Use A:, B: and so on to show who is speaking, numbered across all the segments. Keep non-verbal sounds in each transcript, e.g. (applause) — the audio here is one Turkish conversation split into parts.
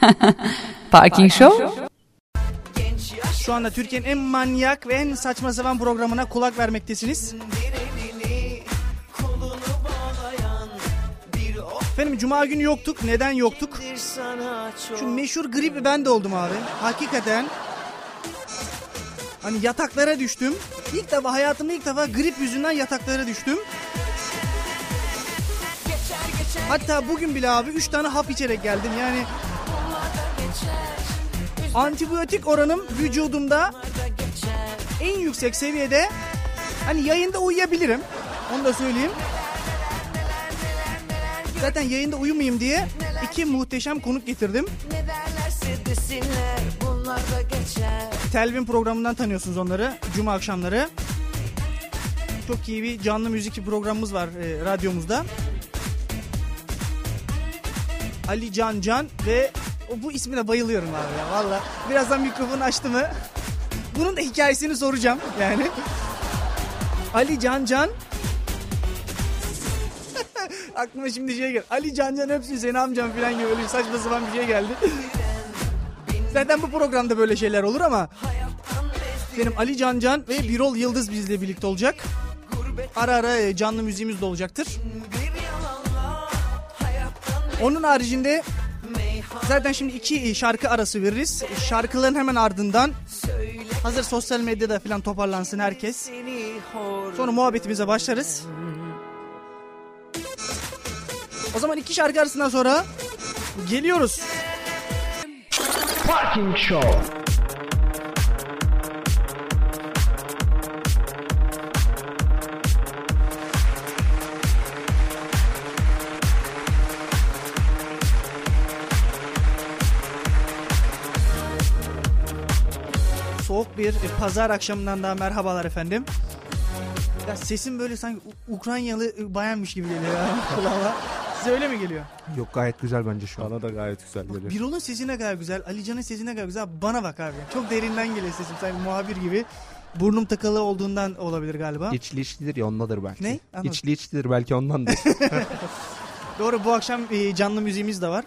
A: (laughs) Parking Show
B: Şu anda Türkiye'nin en manyak ve en saçma sapan programına kulak vermektesiniz. Efendim cuma günü yoktuk. Neden yoktuk? Şu meşhur gribi ben de oldum abi. Hakikaten. Hani yataklara düştüm. İlk defa hayatımda ilk defa grip yüzünden yataklara düştüm. Hatta bugün bile abi 3 tane hap içerek geldim. Yani antibiyotik oranım vücudumda en yüksek seviyede. Hani yayında uyuyabilirim. Onu da söyleyeyim. Zaten yayında uyumayayım diye iki muhteşem konuk getirdim. Telvin programından tanıyorsunuz onları. Cuma akşamları. Çok iyi bir canlı müzik programımız var e, radyomuzda. Ali Can Can ve o, bu ismine bayılıyorum abi ya valla. Birazdan mikrofonu açtı mı bunun da hikayesini soracağım yani. Ali Can Can (laughs) Aklıma şimdi şey geldi. Ali Can Can öpsün seni amcam falan gibi öyle saçma sapan bir şey geldi. (laughs) Zaten bu programda böyle şeyler olur ama benim Ali Can Can ve Birol Yıldız bizle birlikte olacak. Ara ara e, canlı müziğimiz de olacaktır. Onun haricinde zaten şimdi iki şarkı arası veririz. Şarkıların hemen ardından hazır sosyal medyada falan toparlansın herkes. Sonra muhabbetimize başlarız. O zaman iki şarkı arasından sonra geliyoruz.
C: Parking Show.
B: Soğuk bir e, pazar akşamından daha merhabalar efendim. Ya sesim böyle sanki Ukraynalı e, bayanmış gibi geliyor ya (laughs) kulağıma. Size öyle mi geliyor?
D: Yok gayet güzel bence şu an.
E: Bana da gayet güzel geliyor.
B: Birol'un sesi ne kadar güzel, Ali Can'ın sesi ne kadar güzel. Bana bak abi. Çok derinden geliyor sesim. Sanki muhabir gibi. Burnum tıkalı olduğundan olabilir galiba.
D: İçli içlidir ya ondadır belki.
B: Ne? Anladım.
D: İçli içlidir belki ondandır. (laughs)
B: Doğru bu akşam e, canlı müziğimiz de var.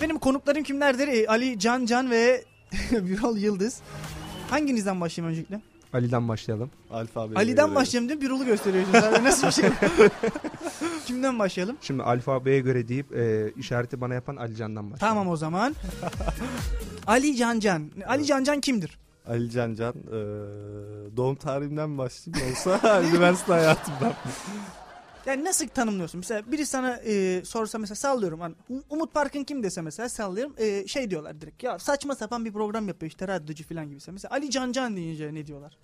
B: Benim konuklarım kimlerdir? Ali Can Can ve (laughs) Birol Yıldız. Hanginizden başlayayım öncelikle?
D: Ali'den başlayalım.
E: Alfabeyi
B: Ali'den başlayalım diye Birol'u gösteriyorsunuz abi. Nasıl bir şey? (laughs) Kimden başlayalım?
D: Şimdi alfabeye göre deyip e, işareti bana yapan Alican'dan başlayalım.
B: Tamam o zaman. (laughs) Ali Can Can. Ali Can Can kimdir?
E: Ali Can Can. eee, doğum tarihimden başlayayım olsa (laughs) üniversite hayatımdan.
B: Yani nasıl tanımlıyorsun? Mesela biri sana e, sorsa mesela sallıyorum. Hani, Umut Parkın kim dese mesela sallıyorum. E, şey diyorlar direkt. Ya saçma sapan bir program yapıyor işte radyocu falan gibiyse. Mesela Ali Can Can deyince ne diyorlar?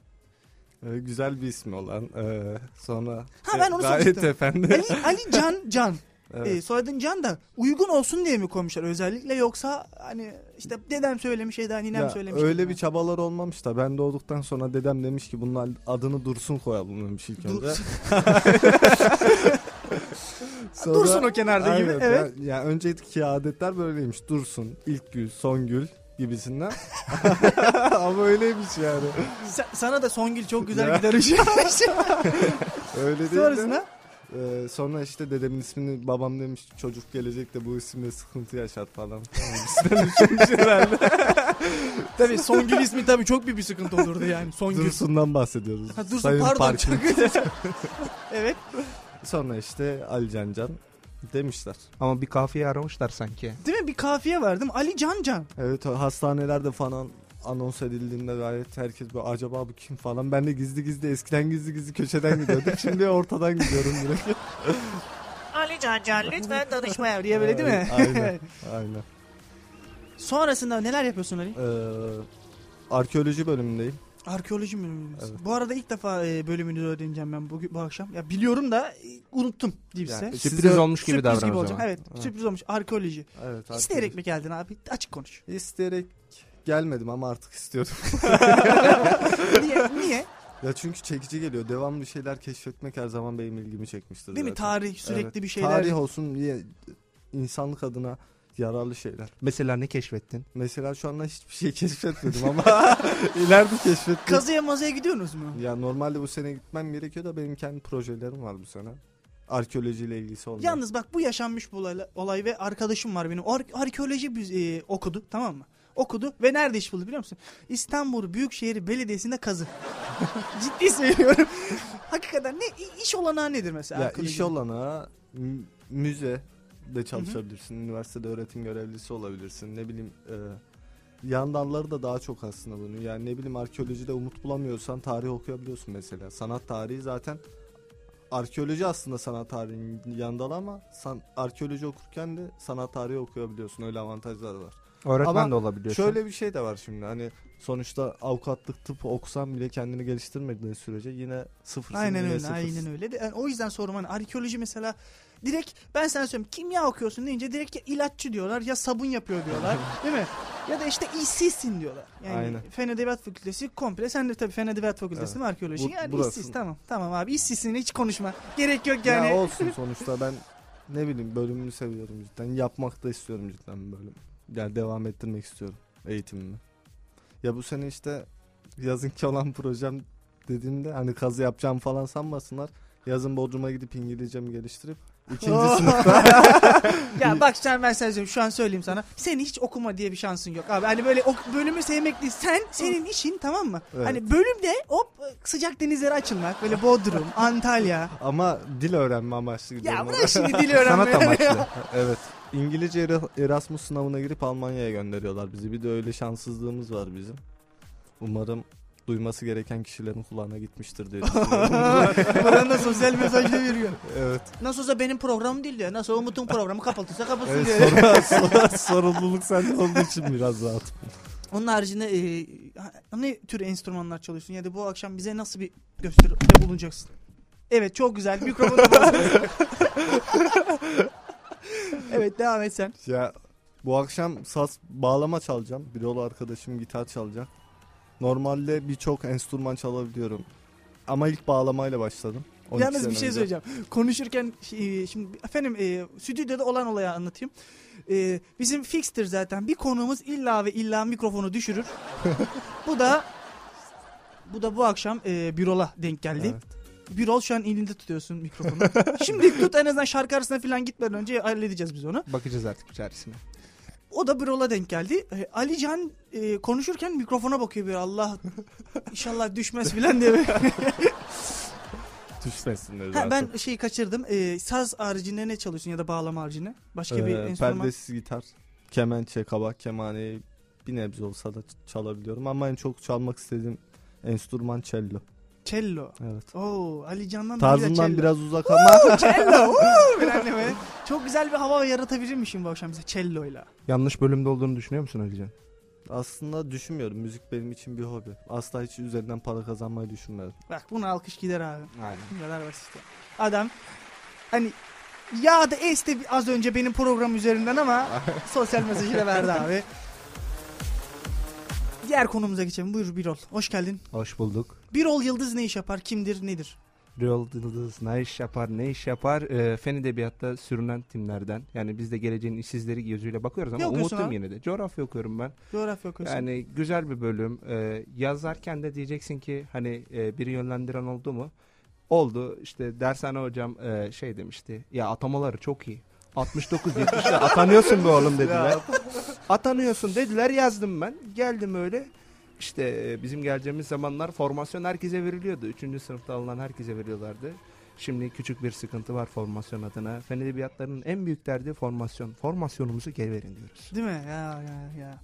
E: Eee, güzel bir ismi olan. eee, sonra
B: Ha, ben
E: e,
B: onu
E: gayet
B: soracaktım.
E: efendi.
B: Ali, Ali Can Can.
E: Evet.
B: E, soyadın Can da uygun olsun diye mi koymuşlar özellikle yoksa hani işte dedem söylemiş ya da ninem
E: Ya,
B: söylemiş.
E: öyle
B: gibi
E: bir çabalar olmamış da ben doğduktan sonra dedem demiş ki bunun adını Dursun koyalım demiş ilk önce.
B: Dursun. (laughs)
E: Sonra-
B: Dursun o kenarda gibi,
E: Aynen.
B: evet.
E: Ya, ya önceki adetler böyleymiş. Dursun, ilk gül, son gül gibisinden. (laughs) Ama öyleymiş yani.
B: Sen- sana da Songül çok güzel gider ışığı. (laughs)
E: Öyle değil de.
B: Sonrasında
E: Ee, sonra işte dedemin ismini babam demiş çocuk gelecek de bu isimle sıkıntı yaşar falan. Düşünmüş herhalde. (laughs)
B: tabii Songül ismi tabii çok büyük bir sıkıntı olurdu yani. Songül.
E: Dursun'dan bahsediyoruz.
B: Ha, Dursun
E: Sayın
B: pardon
E: Parkin.
B: çok güzel. (laughs) evet.
E: Sonra işte Ali Can Can demişler.
D: Ama bir kafiye aramışlar sanki.
B: Değil mi? Bir kafiye var değil mi? Ali Can Can.
E: Evet hastanelerde falan anons edildiğinde gayet herkes böyle acaba bu kim falan. Ben de gizli gizli eskiden gizli gizli köşeden gidiyordum. Şimdi ortadan gidiyorum direkt. (laughs)
B: Ali Can Can lütfen danışmaya diye böyle değil mi?
E: Aynen. (laughs) Aynen.
B: Sonrasında neler yapıyorsun Ali?
E: Ee, arkeoloji bölümündeyim.
B: Arkeoloji bölümündeyiz.
E: Evet.
B: Bu arada ilk defa e, bölümünü öğreneceğim ben bugün bu akşam. Ya biliyorum da e, unuttum diyeyim
E: Yani
B: size.
D: Sürpriz
E: Size-
D: olmuş gibi
B: Sürpriz
D: davran
B: gibi olacak. Evet,
E: Evet.
B: sürpriz olmuş. Arkeoloji.
E: Evet.
B: İsteyerek
E: arkeoloji.
B: mi geldin abi? Açık konuş.
E: İsteyerek gelmedim ama artık istiyorum. (laughs)
B: Niye? Niye?
E: ya çünkü çekici geliyor. Devamlı bir şeyler keşfetmek her zaman benim ilgimi çekmiştir.
B: Değil mi?
E: zaten.
B: Tarih sürekli
E: Evet.
B: bir şeyler.
E: Tarih olsun diye insanlık adına yararlı şeyler.
D: Mesela ne keşfettin?
E: Mesela şu anda hiçbir şey keşfetmedim ama (laughs) ileride keşfettim.
B: Kazıya mazıya gidiyorsunuz mu?
E: Ya normalde bu sene gitmem gerekiyor da benim kendi projelerim var bu sene. arkeolojiyle ilgisi olmuyor.
B: Yalnız bak bu yaşanmış bu olay, olay ve arkadaşım var benim. O ar- arkeoloji biz, e, okudu tamam mı? Okudu ve nerede iş buldu biliyor musun? İstanbul Büyükşehir Belediyesi'nde kazı. (laughs) Ciddi söylüyorum. Hakikaten ne iş olanağı nedir mesela?
E: ya iş olanağı müze de çalışabilirsin. Üniversitede öğretim görevlisi olabilirsin. Ne bileyim e, yan dalları da daha çok aslında bunu. Yani ne bileyim arkeolojide umut bulamıyorsan tarih okuyabiliyorsun mesela. Sanat tarihi zaten arkeoloji aslında sanat tarihinin yan dalı ama san, arkeoloji okurken de sanat tarihi okuyabiliyorsun. Öyle avantajları var.
D: Öğretmen
E: Ama
D: de olabiliyorsun.
E: Şöyle bir şey de var şimdi hani sonuçta avukatlık tıp okusan bile kendini geliştirmediğin sürece yine sıfırsın.
B: Aynen öyle,
E: sıfırsın.
B: aynen öyle. De, yani o yüzden sorum hani arkeoloji mesela direkt ben sana söyleyeyim kimya okuyorsun deyince direkt ya ilaççı diyorlar ya sabun yapıyor diyorlar (laughs) değil mi? Ya da işte işsizsin diyorlar. Yani
E: Aynen.
B: Fen Edebiyat Fakültesi komple sen de tabii Fen Edebiyat Fakültesi
E: Evet.
B: mi arkeoloji?
E: Bu-
B: yani
E: burası.
B: işsiz tamam tamam abi işsizsin hiç konuşma. Gerek yok yani.
E: Ya olsun sonuçta ben ne bileyim bölümümü seviyorum cidden. Yapmak da istiyorum cidden bu bölüm. Yani devam ettirmek istiyorum eğitimimi. Ya bu sene işte yazınki olan projem dediğimde hani kazı yapacağım falan sanmasınlar. Yazın Bodrum'a gidip İngilizcemi geliştirip ikinci (laughs) sınıfta (laughs)
B: ya bak sen ben sana şu an söyleyeyim sana. Senin hiç okuma diye bir şansın yok abi. Hani böyle ok- bölümü sevmek değil. Sen senin işin tamam mı?
E: Evet.
B: Hani bölümde hop sıcak denizlere açılmak. Böyle Bodrum, (laughs) Antalya.
E: ama dil öğrenme amaçlı gidiyorum.
B: Ya bırak şimdi dili öğrenmeye.
D: Sanat amaçlı.
E: evet. İngilizce Era- Erasmus sınavına girip Almanya'ya gönderiyorlar bizi. Bir de öyle şanssızlığımız var bizim. Umarım duyması gereken kişilerin kulağına gitmiştir diye.
B: Buradan (laughs) da sosyal mesaj da veriyor.
E: evet.
B: Nasıl olsa benim programım değil diyor. Nasıl Umut'un programı kapatılsa kapatsın
E: evet
B: diyor.
E: sonra, (laughs) sonra sorumluluk sende olduğu için biraz rahat.
B: Onun haricinde e, ne tür enstrümanlar çalıyorsun ya da bu akşam bize nasıl bir gösteride bulunacaksın? Evet çok güzel. Mikrofonu. (laughs) (laughs) evet devam et sen.
E: Ya bu akşam saz bağlama çalacağım. Bir yol arkadaşım gitar çalacak. Normalde birçok enstrüman çalabiliyorum. Ama ilk bağlamayla başladım. 12
B: Yalnız bir şey
E: önce.
B: söyleyeceğim. Konuşurken e, şimdi efendim e, stüdyoda olan olayı anlatayım. E, bizim fixtir zaten. Bir konuğumuz illa ve illa mikrofonu düşürür. (laughs) bu da bu da bu akşam e, Birol'a denk geldi.
E: Evet.
B: Birol şu an elinde tutuyorsun mikrofonu. (laughs) Şimdi tut en azından şarkı arasına falan gitmeden önce halledeceğiz biz onu.
D: Bakacağız artık içerisine.
B: O da Birol'a denk geldi. E, Ali Can e, konuşurken mikrofona bakıyor bir Allah inşallah düşmez filan diye. böyle. (laughs)
E: Düşmesin dedi
B: ha,
E: zaten.
B: ben şeyi kaçırdım. E, saz haricinde ne çalıyorsun ya da bağlama haricinde? Başka bir
E: Ee,
B: enstrüman.
E: Perdesiz gitar, kemençe, kabak, kemane bir nebze olsa da çalabiliyorum. Ama en çok çalmak istediğim enstrüman cello.
B: Cello.
E: Evet.
B: Oo, Ali Can'dan da bir de
E: biraz uzak ama
B: cello. (laughs) Oo, falan böyle. Çok güzel bir hava yaratabilirmişim bu akşam bize cello'yla.
D: Yanlış bölümde olduğunu düşünüyor musun Alican?
E: aslında düşünmüyorum. Müzik benim için bir hobi. Asla hiç üzerinden para kazanmayı düşünmedim.
B: Bak buna alkış gider abi.
D: Aynen.
B: Bu kadar basit. ya. Adam hani ya da esti az önce benim program üzerinden ama (laughs) sosyal mesajı da verdi abi. Diğer konumuza geçelim. Buyur Birol. Hoş geldin.
D: Hoş bulduk.
B: Birol Yıldız ne iş yapar? Kimdir? Nedir?
D: Real Yıldız ne iş yapar ne iş yapar e, fen edebiyatta sürünen timlerden yani biz de geleceğin işsizleri gözüyle bakıyoruz ama
B: okuyorsun
D: umutluyum
B: abi?
D: yine de coğrafya okuyorum ben
B: Coğrafya okuyorsun.
D: yani güzel bir bölüm E, yazarken de diyeceksin ki hani e, biri yönlendiren oldu mu oldu işte dershane hocam e, şey demişti ya atamaları çok iyi 69 70'te atanıyorsun be oğlum dediler (laughs) atanıyorsun dediler yazdım ben geldim öyle işte e, bizim geleceğimiz zamanlar formasyon herkese veriliyordu. Üçüncü sınıfta alınan herkese veriyorlardı. Şimdi küçük bir sıkıntı var formasyon adına. Fen edebiyatlarının en büyük derdi formasyon. Formasyonumuzu geri verin diyoruz.
B: Değil mi? Ya ya ya.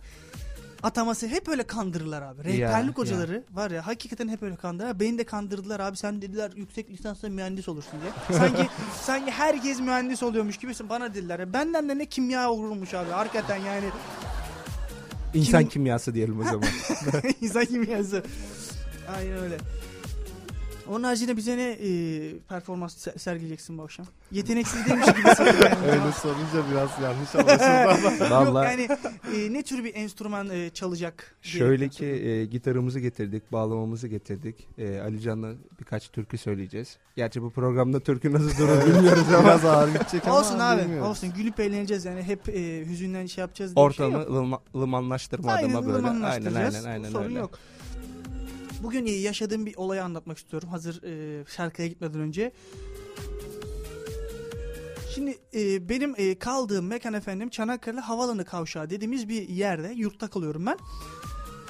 B: Ataması hep öyle kandırırlar abi.
D: Ya,
B: Rehberlik
D: ya.
B: hocaları var ya hakikaten hep öyle kandırırlar. Beni de kandırdılar abi sen dediler yüksek lisansla mühendis olursun diye. (laughs) Sanki sanki herkes mühendis oluyormuş gibisin bana dediler. Ya Benden de ne kimya olurmuş abi. Hakikaten yani
D: İnsan
B: Kim-
D: kimyası diyelim o zaman. (laughs)
B: insan kimyası. Aynen öyle. Onun haricinde bize ne e, performans se- sergileyeceksin bu akşam? Yeteneksiz demiş gibisin. Yani.
E: Öyle sorunca biraz yanlış anlaşıldı ama. (laughs)
B: Yok
D: Vallahi
B: yani e, ne tür bir enstrüman e, çalacak? diye
D: şöyle ki e, gitarımızı getirdik, bağlamamızı getirdik. E, Ali Can'la birkaç türkü söyleyeceğiz. Gerçi bu programda türkü nasıl durur bilmiyoruz ama
E: biraz ağır gidecek ama
B: Olsun abi.
E: bilmiyorum.
B: Olsun. Gülüp eğleneceğiz yani. Hep e, hüzünden şey yapacağız diye bir şey
D: ortamı
B: yok.
D: ılıma, ılımanlaştırma
B: Aynen
D: adına böyle. Aynen aynen aynen
B: Sorun
D: öyle.
B: yok. Bugün yaşadığım bir olayı anlatmak istiyorum. Hazır e, şarkıya gitmeden önce. Şimdi e, benim e, kaldığım mekan efendim Çanakkale Havalanı Kavşağı dediğimiz bir yerde yurtta kalıyorum ben.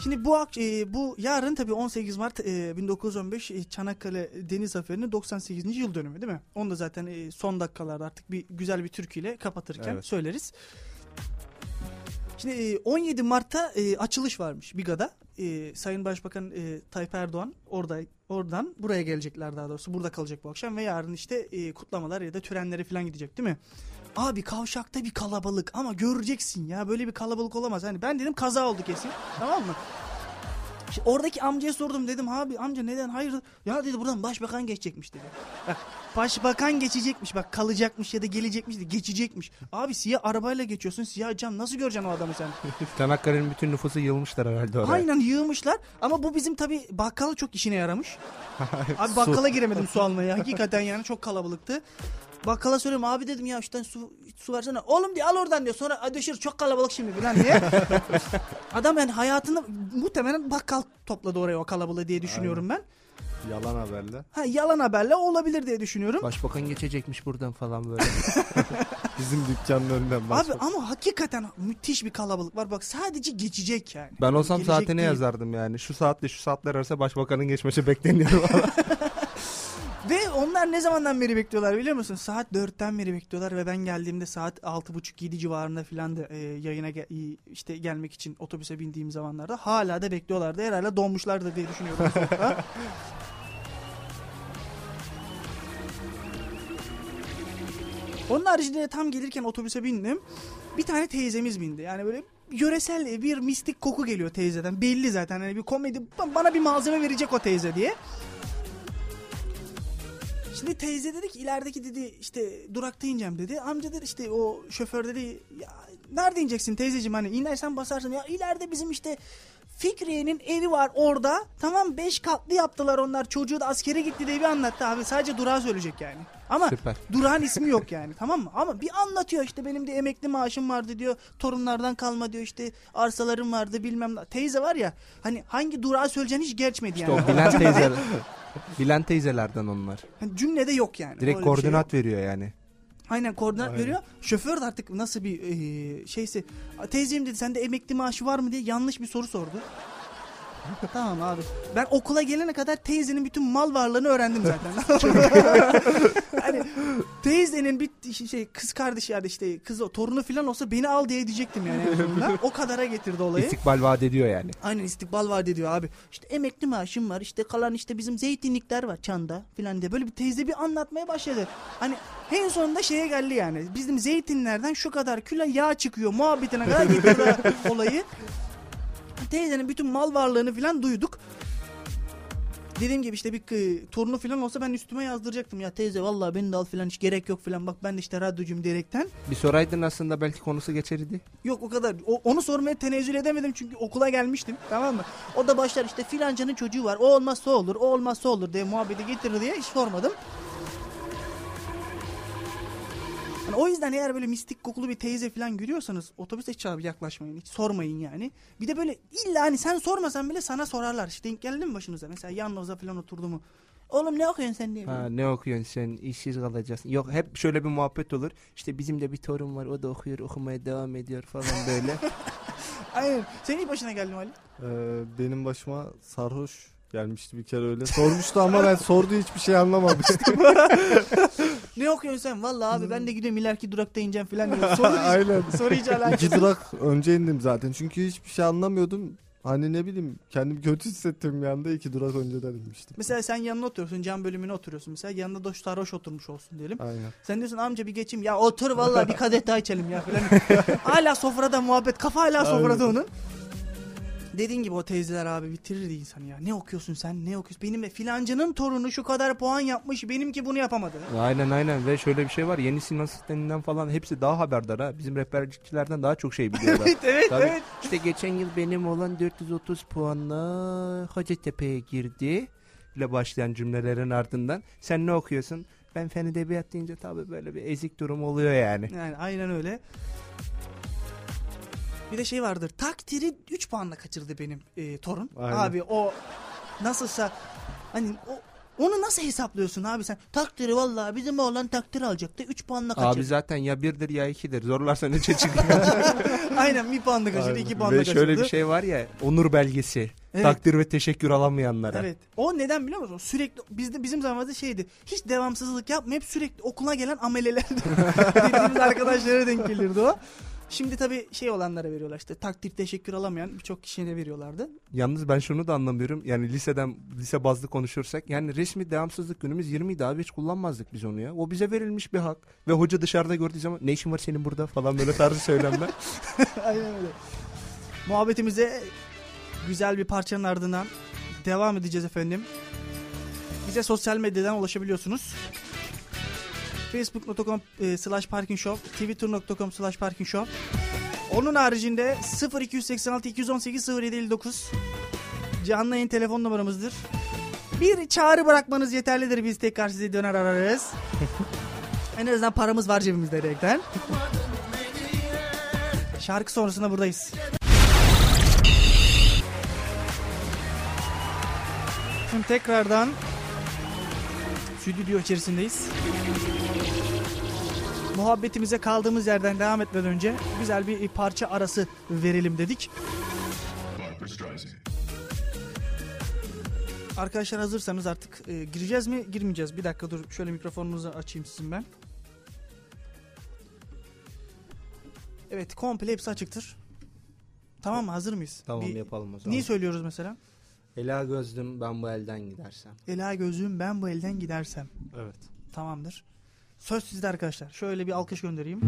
B: Şimdi bu e, bu yarın tabii 18 Mart e, 1915 e, Çanakkale Deniz Zaferi'nin 98. yıl dönümü değil mi? Onu da zaten e, son dakikalarda artık bir güzel bir türküyle kapatırken
D: Evet.
B: söyleriz. Şimdi e, 17 Mart'ta e, açılış varmış Biga'da. E, Sayın Başbakan e, Tayyip Erdoğan orada oradan buraya gelecekler daha doğrusu. Burada kalacak bu akşam ve yarın işte e, kutlamalar ya da törenlere falan gidecek değil mi? Abi kavşakta bir kalabalık ama göreceksin ya böyle bir kalabalık olamaz. Hani ben dedim kaza oldu kesin. Tamam mı? İşte oradaki amcaya sordum dedim abi amca neden hayır ya dedi buradan başbakan geçecekmiş dedi. Bak, başbakan geçecekmiş bak kalacakmış ya da gelecekmiş de geçecekmiş. Abi siyah arabayla geçiyorsun siyah cam nasıl göreceksin o adamı sen? (laughs)
D: Çanakkale'nin bütün nüfusu yığılmışlar herhalde oraya.
B: Aynen yığmışlar ama bu bizim tabi bakkala çok işine yaramış. (laughs) Abi bakkala giremedim su almaya hakikaten yani çok kalabalıktı. Bakkala söylüyorum abi dedim ya şuradan su, su versene. Oğlum diye al oradan diyor. Sonra ödeşir çok kalabalık şimdi falan diye. (laughs) Adam yani hayatında muhtemelen bakkal topladı oraya o kalabalığı diye düşünüyorum ben.
E: Yalan haberle.
B: Ha yalan haberle olabilir diye düşünüyorum.
D: Başbakan geçecekmiş buradan falan böyle. (laughs)
E: Bizim dükkanın önünden
B: Abi ama hakikaten müthiş bir kalabalık var. Bak sadece geçecek yani.
D: Ben olsam
B: Gelecek değil.
D: yazardım yani. Şu saatle şu saatler arası başbakanın geçmesi bekleniyor. (laughs)
B: Ve onlar ne zamandan beri bekliyorlar biliyor musun? Saat 4'ten beri bekliyorlar ve ben geldiğimde saat 6.30-7 civarında filan da e, yayına ge- işte gelmek için otobüse bindiğim zamanlarda hala da bekliyorlardı. Herhalde donmuşlardı diye düşünüyorum. (laughs) Onun haricinde de tam gelirken otobüse bindim. Bir tane teyzemiz bindi. Yani böyle yöresel bir mistik koku geliyor teyzeden. Belli zaten. Hani bir komedi bana bir malzeme verecek o teyze diye. Şimdi teyze dedi ki ilerideki dedi işte durakta ineceğim dedi. Amca dedi işte o şoför dedi ya nerede ineceksin teyzeciğim hani inersen basarsın. Ya ileride bizim işte Fikriye'nin evi var orada. Tamam 5 katlı yaptılar onlar. Çocuğu da askere gitti diye bir anlattı abi. Sadece durağı söyleyecek yani. Ama
D: Süper.
B: durağın ismi yok (laughs) yani tamam mı? Ama bir anlatıyor işte benim de emekli maaşım vardı diyor. Torunlardan kalma diyor işte arsalarım vardı bilmem ne. Teyze var ya hani hangi durağı söyleyeceğini hiç geçmedi yani.
D: o bilen teyzeler. (laughs) bilen teyzelerden onlar.
B: Hani cümlede yok yani.
D: Direkt
B: Öyle şey yok.
D: koordinat veriyor yani.
B: Aynen koordinat
E: Aynen.
B: veriyor. Şoför de artık nasıl bir e, şeyse teyzeciğim dedi sende emekli maaşı var mı diye yanlış bir soru sordu. (laughs) tamam abi. Ben okula gelene kadar teyzenin bütün mal varlığını öğrendim zaten. (laughs) (laughs) hani teyzenin bir şey kız kardeşi yani işte kız torunu falan olsa beni al diye diyecektim yani. en sonunda. o kadara getirdi olayı.
D: İstikbal vaat ediyor yani.
B: Aynen istikbal vaat ediyor abi. İşte emekli maaşım var. işte kalan işte bizim zeytinlikler var çanda filan diye. Böyle bir teyze bir anlatmaya başladı. Hani en sonunda şeye geldi yani. Bizim zeytinlerden şu kadar kilo yağ çıkıyor muhabbetine kadar getirdi olayı. Teyzenin bütün mal varlığını filan duyduk. Dediğim gibi işte bir torunu filan olsa ben üstüme yazdıracaktım. Ya teyze vallahi beni de al filan hiç gerek yok filan. Bak ben de işte radyocuyum diyerekten.
D: Bir soraydın aslında belki konusu geçerdi.
B: Yok o kadar. O- onu sormaya tenezzül edemedim çünkü okula gelmiştim. Tamam mı? O da başlar işte filancanın çocuğu var. O olmazsa olur, o olmazsa olur diye muhabbeti getirir diye hiç sormadım. Hani o yüzden eğer böyle mistik kokulu bir teyze falan görüyorsanız otobüse hiç abi yaklaşmayın. Hiç sormayın yani. Bir de böyle illa hani sen sormasan bile sana sorarlar. İşte denk geldi mi başınıza? Mesela yanınıza falan oturdu mu? Oğlum ne okuyorsun sen diye.
D: Ha, ne okuyorsun sen işsiz kalacaksın. Yok hep şöyle bir muhabbet olur. İşte bizim de bir torun var o da okuyor okumaya devam ediyor falan böyle. (laughs)
B: Aynen. Senin başına geldi mi Ali?
E: Ee, benim başıma sarhoş gelmişti bir kere öyle. Sormuştu ama ben sorduğu hiçbir şey anlamamıştım. (laughs)
B: Ne okuyorsun sen? Vallahi abi ben de gidiyorum ileriki durakta ineceğim falan diyor. (laughs) Soru,
E: Aynen.
B: soru hiç alakası
E: İki durak önce indim zaten. Çünkü hiçbir şey anlamıyordum. Hani ne bileyim kendimi kötü hissettim bir anda iki durak önceden inmiştim.
B: Mesela sen yanına oturuyorsun cam bölümüne oturuyorsun mesela yanında da sarhoş oturmuş olsun diyelim.
E: Aynen.
B: Sen diyorsun amca bir geçeyim ya otur vallahi bir kadeh daha içelim ya falan. (laughs) hala sofrada muhabbet kafa hala sofrada
E: Aynen.
B: onun. Dediğin gibi o teyzeler abi bitirirdi insanı ya. Ne okuyorsun sen ne okuyorsun? Benim filancının torunu şu kadar puan yapmış benimki bunu yapamadı.
D: aynen aynen ve şöyle bir şey var yeni sinema sisteminden falan hepsi daha haberdar ha. Bizim rehberlikçilerden daha çok şey biliyorlar. (laughs)
B: evet evet
D: Tabii.
B: evet.
D: İşte geçen yıl benim olan 430 puanla Hacettepe'ye girdi ile başlayan cümlelerin ardından sen ne okuyorsun? Ben fen edebiyat deyince tabii böyle bir ezik durum oluyor yani.
B: Yani aynen öyle. Bir de şey vardır. Takdiri 3 puanla kaçırdı benim e, torun.
E: Aynen.
B: Abi o nasılsa hani o Onu nasıl hesaplıyorsun abi sen? Takdiri vallahi bizim oğlan takdir alacaktı. 3 puanla kaçırdı.
D: Abi zaten ya birdir ya ikidir. Zorlarsan üçe çıkıyor. (laughs)
B: Aynen bir puanla kaçırdı,
E: Aynen.
B: 2 puanla
D: Ve
B: kaçırdı.
D: şöyle bir şey var ya. Onur belgesi.
B: Evet.
D: Takdir ve teşekkür alamayanlara.
B: Evet. O neden biliyor musun? Sürekli bizde bizim zamanımızda şeydi. Hiç devamsızlık yapmayıp sürekli okula gelen ameleler dediğimiz (laughs) arkadaşlara denk gelirdi o. Şimdi tabii şey olanlara veriyorlar işte takdir teşekkür alamayan birçok kişiye de veriyorlardı.
D: Yalnız ben şunu da anlamıyorum. Yani liseden lise bazlı konuşursak yani resmi devamsızlık günümüz 20 idi abi hiç kullanmazdık biz onu ya. O bize verilmiş bir hak ve hoca dışarıda gördüğü zaman ne işin var senin burada falan böyle tarzı söylemler. (laughs)
B: Aynen öyle. Muhabbetimize güzel bir parçanın ardından devam edeceğiz efendim. Bize sosyal medyadan ulaşabiliyorsunuz. Facebook.com e, slash parking shop, twitter.com slash parking shop. Onun haricinde 0286 218 0759 canlı yayın telefon numaramızdır. Bir çağrı bırakmanız yeterlidir. Biz tekrar sizi döner ararız. (laughs) en azından paramız var cebimizde diyerekten. Şarkı sonrasında buradayız. Şimdi tekrardan stüdyo içerisindeyiz. Muhabbetimize kaldığımız yerden devam etmeden önce güzel bir parça arası verelim dedik. Arkadaşlar hazırsanız artık e, gireceğiz mi girmeyeceğiz. Bir dakika dur şöyle mikrofonunuzu açayım sizin ben. Evet komple hepsi açıktır. Tamam mı hazır mıyız?
D: tamam
B: Bir-
D: yapalım o zaman.
B: Niye söylüyoruz mesela?
D: Ela gözlüm ben bu elden gidersem.
B: Ela gözüm ben bu elden gidersem.
E: Evet.
B: Tamamdır. Söz sizde arkadaşlar. Şöyle bir alkış göndereyim.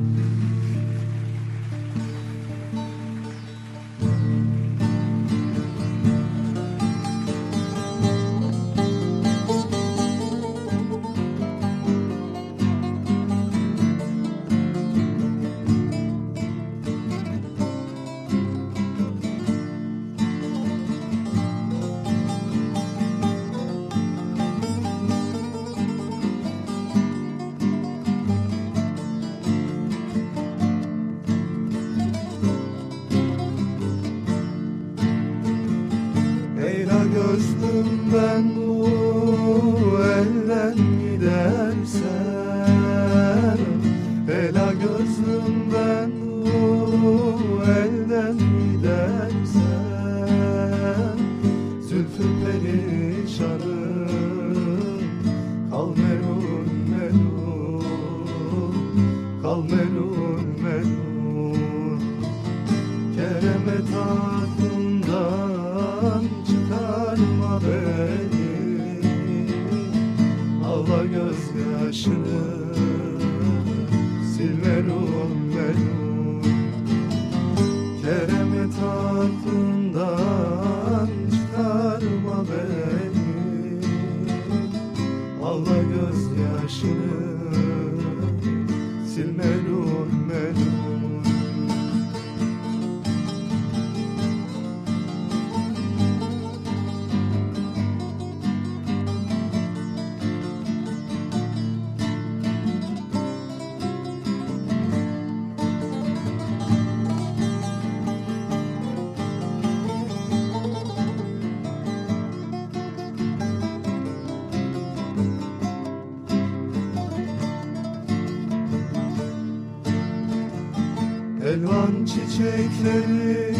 E: Çiçekleri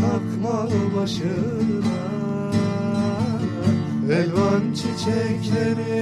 E: takma başına. Elvan çiçekleri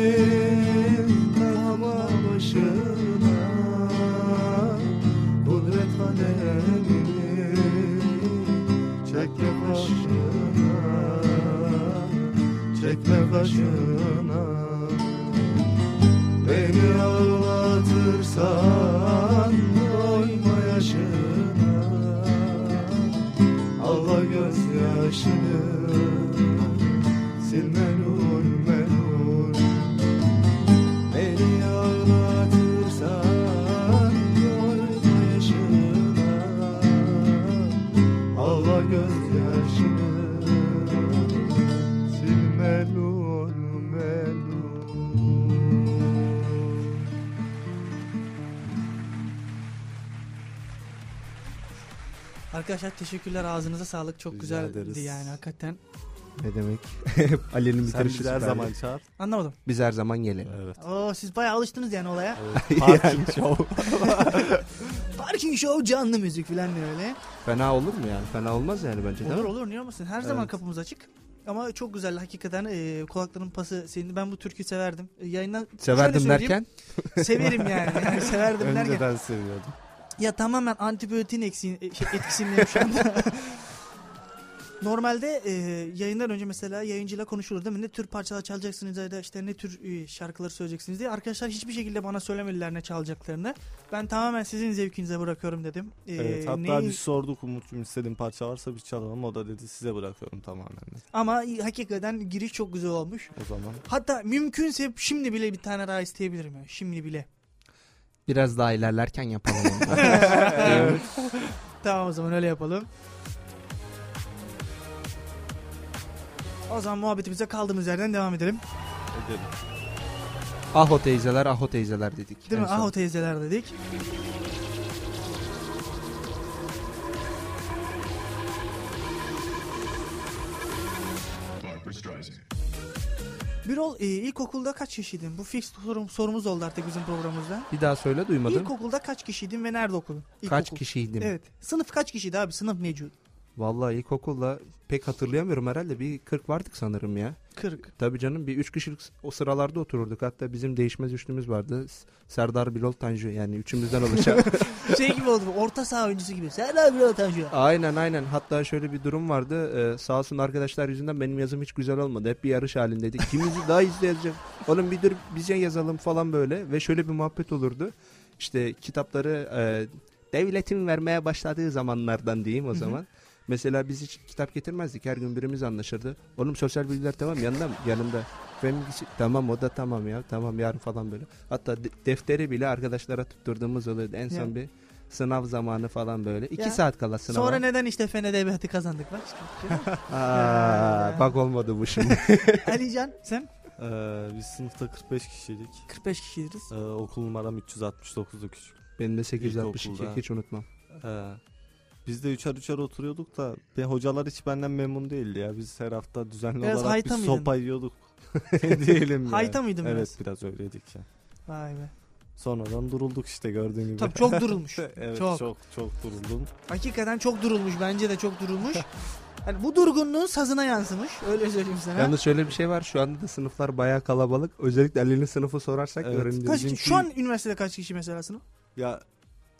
B: Arkadaşlar teşekkürler ağzınıza sağlık. Çok
E: Rica
B: güzeldi
E: ederiz.
B: yani hakikaten.
D: Ne demek? (laughs) Ali'nin
E: Sen
D: bitirişi
E: bizi her
D: süperdi.
E: zaman çağır.
B: Anlamadım.
D: Biz her zaman gelelim.
E: Evet.
B: Oo, siz bayağı alıştınız yani olaya.
E: evet. Parking (laughs) show. (laughs)
B: Parking show canlı müzik falan diye öyle.
D: Fena olur mu yani? Fena olmaz yani bence değil
B: Olur
D: mi?
B: olur niye olmasın? Her zaman kapımız açık. Ama çok güzel hakikaten e, kulakların pası senin ben bu türkü severdim. E, yayından
D: Severdim
B: söyleyeyim,
D: derken
B: severim yani. yani severdim derken.
E: Önceden seviyordum.
B: Ya tamamen antibiyotin eksiğin, e, şey, etkisindeyim şu anda. (laughs) Normalde e, yayından önce mesela yayıncıyla konuşulur değil mi? Ne tür parçalar çalacaksınız ya da işte ne tür e, şarkıları söyleyeceksiniz diye. Arkadaşlar hiçbir şekilde bana söylemediler ne çalacaklarını. Ben tamamen sizin zevkinize bırakıyorum dedim. E,
E: Evet, hatta
B: neyi-
E: biz sorduk Umut'cum istediğin parça varsa biz çalalım. O da dedi size bırakıyorum tamamen.
B: Ama hakikaten giriş çok güzel olmuş.
E: O zaman
B: Hatta mümkünse şimdi bile bir tane daha isteyebilirim ya. Şimdi bile.
D: Biraz daha ilerlerken yapalım onu. (laughs) (laughs)
B: Tamam o zaman öyle yapalım. O zaman muhabbetimize kaldığımız yerden devam edelim.
E: edelim.
D: aho teyzeler, aho teyzeler dedik.
B: Değil mi? Aho teyzeler dedik. Birol e, ilkokulda kaç kişiydin? Bu fix sorum, sorumuz oldu artık bizim programımızda.
D: Bir daha söyle duymadım.
B: İlkokulda kaç kişiydin ve nerede okudun?
D: Kaç
B: İlkokul.
D: kişiydim?
B: Evet. Sınıf kaç kişiydi abi? Sınıf mevcut.
D: Vallahi ilkokulda pek hatırlayamıyorum herhalde. Bir 40 vardık sanırım ya.
B: 40.
D: Tabii canım bir 3 kişilik o sıralarda otururduk. Hatta bizim değişmez üçlümüz vardı. Serdar Bilol Tanju yani üçümüzden oluşan. (laughs) (laughs)
B: şey gibi oldu. Orta saha oyuncusu gibi. Sen abi Birol Tanju.
D: aynen aynen. Hatta şöyle bir durum vardı. Ee, sağ olsun arkadaşlar yüzünden benim yazım hiç güzel olmadı. Hep bir yarış halindeydik. Kimimizi daha hızlı yazacak. Oğlum bir dur bize yazalım falan böyle. Ve şöyle bir muhabbet olurdu. İşte kitapları e, devletin vermeye başladığı zamanlardan diyeyim o
B: hı.
D: zaman. Mesela biz hiç kitap getirmezdik. Her gün birimiz anlaşırdı. Oğlum sosyal bilgiler tamam yanında mı? Yanımda. Fen bilgisi tamam o da tamam ya. Tamam yarın falan böyle. Hatta de- defteri bile arkadaşlara tutturduğumuz oluyordu. En son
B: Ya.
D: bir sınav zamanı falan böyle. İki
B: Ya.
D: saat kala sınava.
B: Sonra neden işte fen edebiyatı kazandık bak işte. (laughs)
D: Aa, bak olmadı bu şimdi. (laughs)
B: Alican sen
E: Ee, biz sınıfta 45 kişiydik.
B: 45 kişiydiniz.
E: Ee, okul numaram 369'du küçük.
D: Benim de 862
E: İlkokulda.
D: hiç unutmam.
E: Ee, biz de üçer üçer oturuyorduk da ve hocalar hiç benden memnun değildi ya. Biz her hafta düzenli
B: Biraz
E: olarak bir
B: mıydın?
E: sopa yiyorduk. (laughs) Diyelim ya.
B: Hayta mıydın
E: Evet
B: biraz?
E: biraz öyleydik ya.
B: Vay be.
E: Sonradan durulduk işte gördüğün gibi.
B: Tabii çok durulmuş. (laughs)
E: evet
B: çok.
E: çok. çok duruldum.
B: Hakikaten çok durulmuş. Bence de çok durulmuş. (laughs) Hani bu durgunluğun sazına yansımış. Öyle söyleyeyim sana.
D: Yalnız şöyle bir şey var. Şu anda da sınıflar bayağı kalabalık. Özellikle Ali'nin sınıfı sorarsak
E: Evet.
D: öğreneceğiz.
B: kaç? Şu an üniversitede kaç kişi mesela sınıf?
E: Ya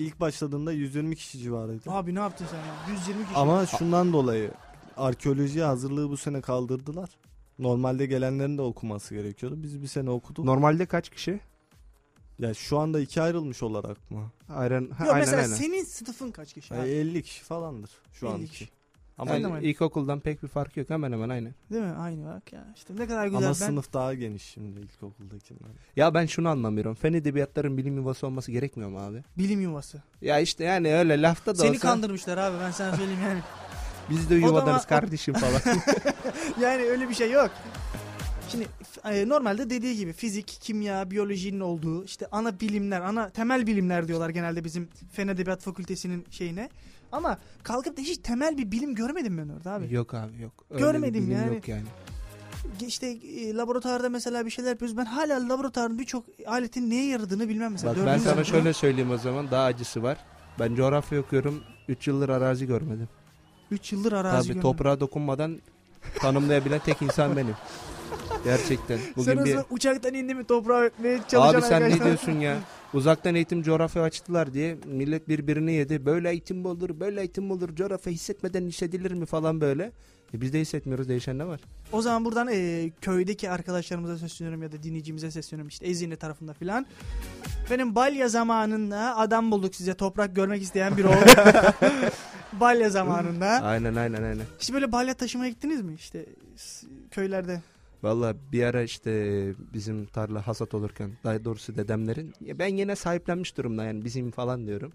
E: ilk başladığında 120 kişi civarıydı.
B: Abi ne yaptın sen ya? 120 kişi.
E: Ama şundan dolayı arkeoloji hazırlığı bu sene kaldırdılar. Normalde gelenlerin de okuması gerekiyordu. Biz bir sene okuduk.
D: Normalde kaç kişi?
E: ya şu anda iki ayrılmış olarak mı?
D: Aynen, ha,
B: Yok
D: aynen,
B: mesela
D: aynen.
B: senin sınıfın kaç kişi?
E: Ya
B: abi?
E: 50 kişi falandır şu
B: 50
E: an
B: kişi.
E: Ama,
B: Aynen. Aynen.
D: ilkokuldan pek bir fark yok. Hemen hemen aynı.
B: Değil mi? Aynı bak ya. İşte ne kadar güzel.
E: ama
B: ben...
E: sınıf daha geniş şimdi ilkokuldakiler.
D: Ya ben şunu anlamıyorum. Fen edebiyatların bilim yuvası olması gerekmiyor mu abi?
B: Bilim yuvası.
D: Ya işte yani öyle lafta da
B: Seni
D: olsa
B: kandırmışlar abi ben sana söyleyeyim yani. (laughs)
D: biz de yuvadanız
B: zaman-
D: kardeşim falan. (laughs)
B: yani öyle bir şey yok. Şimdi e, normalde dediği gibi fizik, kimya, biyolojinin olduğu işte ana bilimler, ana temel bilimler diyorlar genelde bizim Fen Edebiyat Fakültesinin şeyine. Ama kalkıp da hiç temel bir bilim görmedim ben orada abi.
D: yok abi yok. Öyle
B: Görmedim yani.
D: Yok yani.
B: İşte e, laboratuvarda mesela bir şeyler yapıyoruz. Ben hala laboratuvarın birçok aletin neye yaradığını bilmem mesela.
D: Bak ben sana
B: sınıfta-
D: şöyle söyleyeyim o zaman daha acısı var. Ben coğrafya okuyorum. 3 yıldır arazi görmedim.
B: Üç yıldır arazi
D: Tabii
B: görmedim.
D: toprağa dokunmadan tanımlayabilen tek insan benim. (laughs) Gerçekten.
B: Sen
D: Bugün
B: o
D: bir
B: uçaktan indi mi toprağa öpmeye çalışan
D: Abi sen ne diyorsun ya? Uzaktan eğitim coğrafya açtılar diye millet birbirini yedi. Böyle eğitim mi olur? Böyle eğitim mi olur? Coğrafya hissetmeden hissedilir mi falan böyle. E biz de hissetmiyoruz. Değişen ne var?
B: O zaman buradan e, köydeki arkadaşlarımıza sesleniyorum ya da dinleyicimize sesleniyorum işte Ezine tarafında filan. Benim balya zamanında adam bulduk size toprak görmek isteyen biri oldu. (laughs) balya zamanında.
D: Aynen aynen aynen.
B: Hiç böyle balya taşımaya gittiniz mi işte köylerde?
D: Valla bir ara işte bizim tarla hasat olurken daha doğrusu dedemlerin ya ben yine sahiplenmiş durumda yani bizim falan diyorum.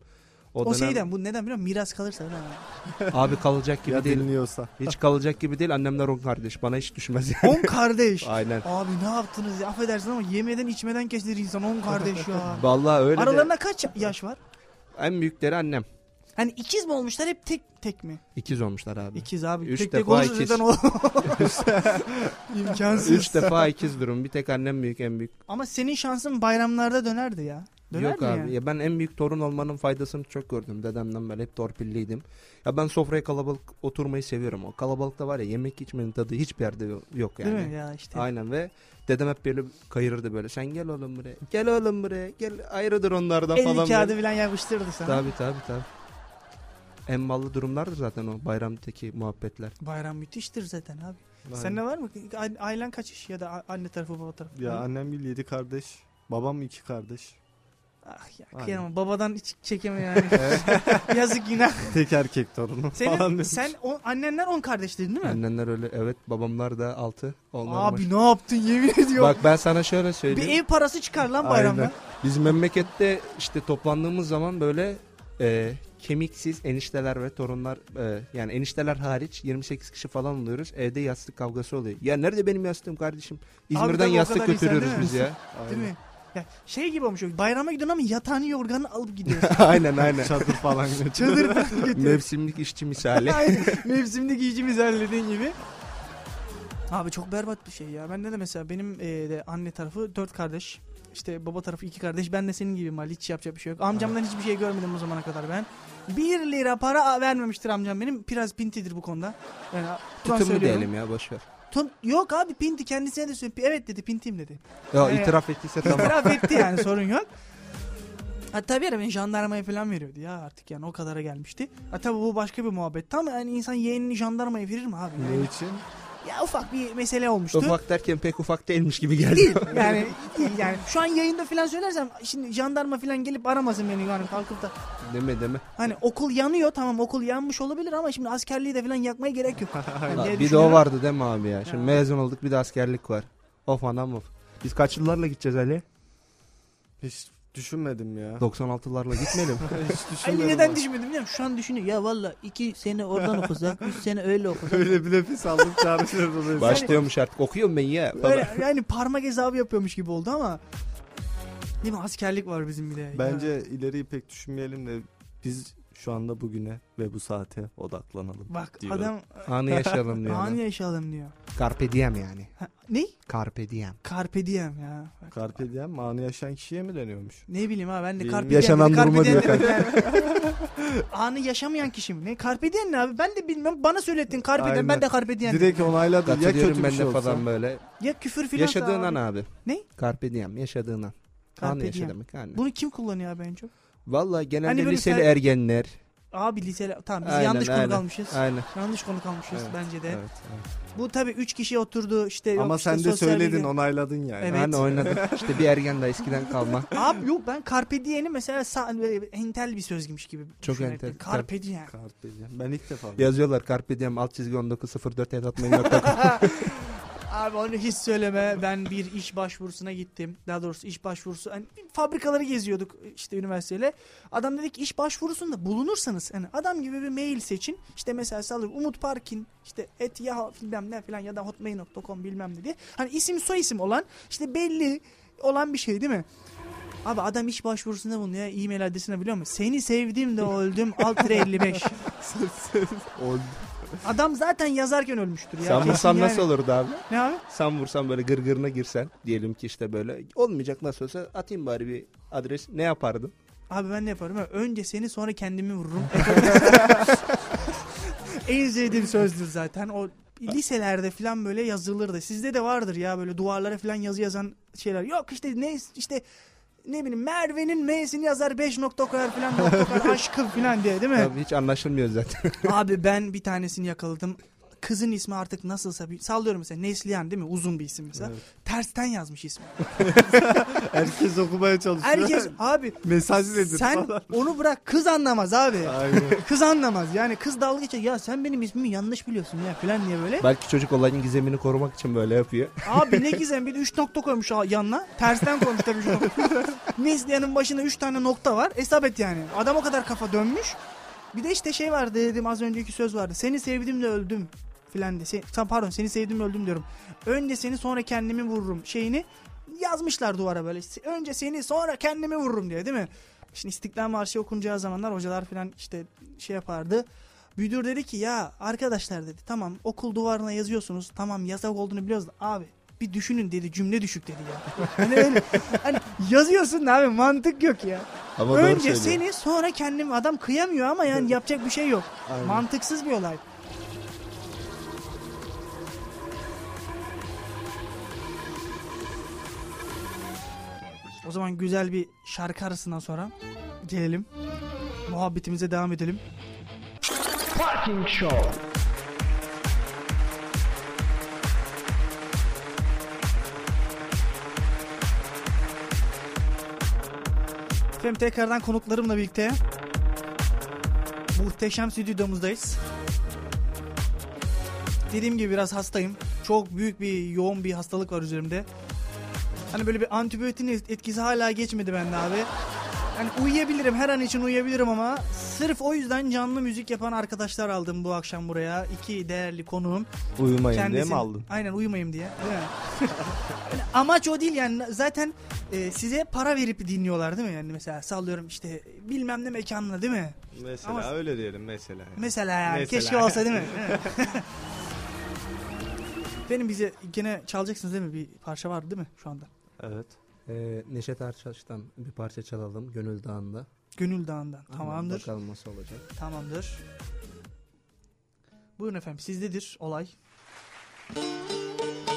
D: O,
B: O,
D: dönem
B: şeyden bu neden biliyor musun? Miras kalırsa öyle mi? (laughs)
D: abi kalacak gibi
E: ya
D: değil.
E: dinliyorsa. (laughs)
D: Hiç kalacak gibi değil. Annemler on kardeş. Bana hiç düşmez yani.
B: On kardeş. (laughs)
D: Aynen.
B: Abi ne yaptınız ya? Affedersin ama yemeden içmeden kesilir insan on kardeş ya.
D: Vallahi öyle de.
B: Aralarında kaç yaş var?
D: En büyükleri annem.
B: Hani ikiz mi olmuşlar hep tek tek mi?
D: İkiz olmuşlar abi.
B: İkiz abi.
D: Üç
B: tek tek
D: defa
B: olursa
D: ikiz.
B: o... (laughs) İmkansız.
D: Üç defa ikiz durum. Bir tek annem büyük en büyük.
B: Ama senin şansın bayramlarda dönerdi ya. Dönerdi
D: Yok abi.
B: ya.
D: Ya ben en büyük torun olmanın faydasını çok gördüm. Dedemden beri hep torpilliydim. Ya ben sofraya kalabalık oturmayı seviyorum. O kalabalıkta var ya yemek içmenin tadı hiçbir yerde yok yani.
B: Değil mi ya işte.
D: Aynen ve dedem hep böyle kayırırdı böyle. Sen gel oğlum buraya. Gel oğlum buraya. Gel ayrıdır onlardan
B: 50
D: falan.
B: kağıdı
D: böyle.
B: falan yapıştırdı sana.
D: Tabii tabii tabii. En ballı durumlardır zaten o bayramdaki muhabbetler.
B: Bayram müthiştir zaten abi.
E: Aynen.
B: Sende var mı? Ailen kaç kişi ya da anne tarafı baba tarafı?
E: Ya annem bir yedi kardeş. Babam iki kardeş.
B: Ah ya
E: Aynen.
B: kıyamam. Babadan hiç çekemiyor yani. (laughs) (laughs) Yazık günah. (laughs)
E: Tek erkek torunum falan
B: Senin,
E: demiş.
B: sen o, annenler 10 kardeştin değil mi?
D: Annenler öyle evet babamlar da altı. Onlar
B: Abi ne yaptın yemin ediyorum.
D: Bak ben sana şöyle
B: bir
D: söyleyeyim.
B: ev parası çıkar lan bayramda.
E: Aynen.
D: Biz memlekette işte toplandığımız zaman böyle e, kemiksiz enişteler ve torunlar e, yani enişteler hariç 28 kişi falan oluyoruz. Evde yastık kavgası oluyor. Ya nerede benim yastığım kardeşim? İzmir'den
B: o
D: yastık
B: kadar insan
D: götürüyoruz
B: değil mi?
D: biz ya.
B: Değil mi? Ya şey gibi olmuş. Bayrama gidiyorsun ama yatağını yorganı alıp gidiyorsun. (laughs)
D: aynen aynen.
E: Çadır falan (laughs) götürüyor.
B: Çadır falan götürüyorsun.
D: Mevsimlik işçi misali. (laughs)
B: Aynen. Mevsimlik iyicimiz halledin gibi. Abi çok berbat bir şey ya. Bende de mesela benim e, de anne tarafı dört kardeş. İşte baba tarafı iki kardeş. Ben de senin gibi mal. Hiç yapacak bir şey yok. Amcamdan hiçbir şey görmedim o zamana kadar ben. Bir lira para vermemiştir amcam benim. Biraz pintidir bu konuda. Yani
D: Tutumlu
B: söylüyorum.
D: diyelim ya boşver.
B: Tun- yok abi pinti kendisine de söylüyor. Evet dedi pintiyim dedi.
D: Ya
B: Evet.
D: itiraf ettiyse tamam.
B: İtiraf etti yani (laughs) sorun yok. Hatta bir ara beni jandarmaya falan veriyordu ya artık yani o kadara gelmişti. Ha tabii bu başka bir muhabbet. Tam yani insan yeğenini jandarmaya verir mi abi? Yani,
E: Ne için?
B: Ya ufak bir mesele olmuştu.
D: Ufak derken pek ufak değilmiş gibi geldi.
B: Değil yani değil yani şu an yayında falan söylersem şimdi jandarma falan gelip aramasın beni yani kalkıp da
D: deme deme.
B: hani okul yanıyor tamam okul yanmış olabilir ama şimdi askerliği de falan yakmaya gerek yok. (laughs) Yani
D: bir de o vardı değil mi abi ya? Şimdi
B: Ya.
D: mezun olduk bir de askerlik var. Of anam of. Biz kaç yıllarla gideceğiz Ali?
E: Hiç düşünmedim ya.
D: 96'larla gitmeyelim. (laughs)
E: Hiç
B: Ay
E: düşünmedim.
B: neden
E: bak.
B: düşünmedim biliyor musun? Şu an düşünüyor. Ya valla iki sene oradan okusak, üç sene öyle okusak.
E: Öyle bir nefes aldım çağrışırdı. (laughs)
D: Başlıyormuş artık okuyorum ben ya.
B: Böyle yani parmak hesabı yapıyormuş gibi oldu ama. Değil mi? Askerlik var bizim bir de.
E: Bence
B: Ya.
E: ileriyi pek düşünmeyelim de biz şu anda bugüne ve bu saate odaklanalım.
B: Bak
E: diyorum.
B: adam
D: Anı yaşayalım diyor. (laughs)
B: anı yaşayalım diyor.
D: Carpe diem yani.
B: Ha, ne?
D: Carpe diem.
B: Carpe diem ya. Bak,
E: Carpe diem anı yaşayan kişiye mi deniyormuş?
B: Ne bileyim ha ben de
E: Benim
B: carpe diem.
D: yaşanan
B: dedi, carpe
D: duruma
B: diem
D: diyor
B: yani. (laughs) Anı yaşamayan kişi mi? Ne? Carpe diem ne abi? Ben de bilmiyorum. Bana söylettin carpe diem.
E: Aynen.
B: Ben de carpe diem.
E: Direkt onayladı. Ya kötü bir
D: ben
E: şey
D: de
E: olsa.
D: falan böyle.
B: Ya küfür filan.
D: Yaşadığın an abi.
B: Ne?
D: Carpe diem yaşadığın an.
B: Carpe
D: Anı yaşa demek anne.
B: Bunu kim kullanıyor abi en çok?
D: Vallahi genelde
B: Hani böyle
D: liseli
B: sen-
D: ergenler.
B: Abi liseli tamam biz
D: Aynen,
B: yanlış konu
D: aynen.
B: kalmışız.
D: Aynen.
B: Yanlış konu kalmışız
E: Evet,
B: bence de.
E: Evet, evet.
B: Bu tabii 3 kişi oturdu işte yok
E: Ama
B: işte
E: sen de
B: sosyal
E: söyledin
B: bilgi-
E: onayladın yani.
B: Evet.
D: Hani oynadım. İşte bir ergen de eskiden kalma. (laughs)
B: Abi yok ben carpe diem'i mesela sa- böyle entel bir sözgümüş gibi
D: Çok
B: düşünerek de.
D: entel,
B: Carpe diem.
E: Carpe diem. Ben ilk defa. (laughs)
D: Yazıyorlar Carpe diem alt çizgi 1904 edatmayın.com (laughs)
B: Abi onu hiç söyleme. Ben bir iş başvurusuna gittim. Daha doğrusu iş başvurusu. Hani fabrikaları geziyorduk işte üniversiteyle. Adam dedi ki iş başvurusunda bulunursanız hani adam gibi bir mail seçin. İşte mesela sallıyorum Umut Parkin işte et ya bilmem ne falan ya da hotmail.com bilmem ne diye. Hani isim soy isim olan işte belli olan bir şey değil mi? Abi adam iş başvurusunda bulunuyor. E-mail adresini biliyor musun? Seni sevdim de öldüm. Alt 55. (laughs)
E: Oldu.
B: Adam zaten yazarken ölmüştür ya.
D: Sen
B: Kesin
D: vursan
B: yani.
D: nasıl olurdu abi?
B: Ne abi?
D: Sen vursan böyle gırgırına girsen diyelim ki işte böyle olmayacak nasıl olsa atayım bari bir adres ne yapardın?
B: Abi ben ne yaparım? Önce seni sonra kendimi vururum. (laughs) en sevdiğim sözdür zaten. O liselerde falan böyle yazılırdı. Sizde de vardır ya böyle duvarlara falan yazı yazan şeyler. Yok işte ne işte ne bileyim Merve'nin M'sini yazar 5 nokta koyar falan nokta koyar (laughs) aşkım falan diye değil mi?
D: Abi hiç anlaşılmıyor zaten.
B: Abi ben bir tanesini yakaladım. Kızın ismi artık nasılsa bir, sallıyorum mesela Neslihan değil mi? Uzun bir isim mesela.
E: Evet.
B: Tersten yazmış ismi. (laughs)
E: Herkes okumaya çalışıyor.
B: Herkes abi
E: Mesaj nedir
B: sen
E: falan.
B: onu bırak kız anlamaz abi.
E: Aynen. (laughs)
B: Kız anlamaz. Yani kız dalga geçer. Ya sen benim ismimi yanlış biliyorsun ya falan diye böyle.
D: Belki çocuk olayın gizemini korumak için böyle yapıyor.
B: Abi ne (laughs) gizem bir de 3 nokta koymuş yanına. Tersten koymuş tabii şu. Neslihan'ın başında 3 tane nokta var. Hesap et yani. Adam o kadar kafa dönmüş. Bir de işte şey vardı dedim az önceki söz vardı. Seni sevdim de öldüm filan de. Se- pardon seni sevdim öldüm diyorum. Önce seni sonra kendimi vururum şeyini yazmışlar duvara böyle. Önce seni sonra kendimi vururum diye değil mi? Şimdi İstiklal Marşı okunacağı zamanlar hocalar falan işte şey yapardı. Müdür dedi ki ya arkadaşlar dedi tamam okul duvarına yazıyorsunuz tamam yasak olduğunu biliyoruz da abi bir düşünün dedi cümle düşük dedi ya. (laughs) Hani öyle hani yazıyorsun abi mantık yok ya.
E: Ama
B: Önce seni sonra kendim adam kıyamıyor ama yani yapacak bir şey yok.
E: Aynen.
B: Mantıksız bir olay. O zaman güzel bir şarkı arasından sonra gelelim. Muhabbetimize devam edelim.
A: Parking Show.
B: Efendim tekrardan konuklarımla birlikte muhteşem stüdyomuzdayız. Dediğim gibi biraz hastayım. Çok büyük bir yoğun bir hastalık var üzerimde. Hani böyle bir antibiyotin etkisi hala geçmedi bende abi. Hani uyuyabilirim her an için uyuyabilirim ama sırf o yüzden canlı müzik yapan arkadaşlar aldım bu akşam buraya. İki değerli konuğum.
E: Uyumayın diye
B: Kendisi-
E: mi aldın?
B: Aynen uyumayayım diye. Değil? Yani (laughs) amaç o değil yani zaten e, size para verip dinliyorlar değil mi? Yani mesela sallıyorum işte bilmem ne mekanına değil mi?
E: Mesela
B: Ama-
E: öyle diyelim mesela. yani.
B: Mesela yani
E: Mesela.
B: keşke olsa değil mi? (laughs) (laughs) Benim bize gene çalacaksınız değil mi? Bir parça var değil mi şu anda?
E: Evet.
D: Ee, Neşet Ertaş'tan bir parça çalalım Gönül Dağı'nda.
B: Gönül Dağı'ndan. Tamamdır.
D: Bakalım nasıl olacak.
B: Tamamdır. Buyurun efendim sizdedir olay.
E: Gönül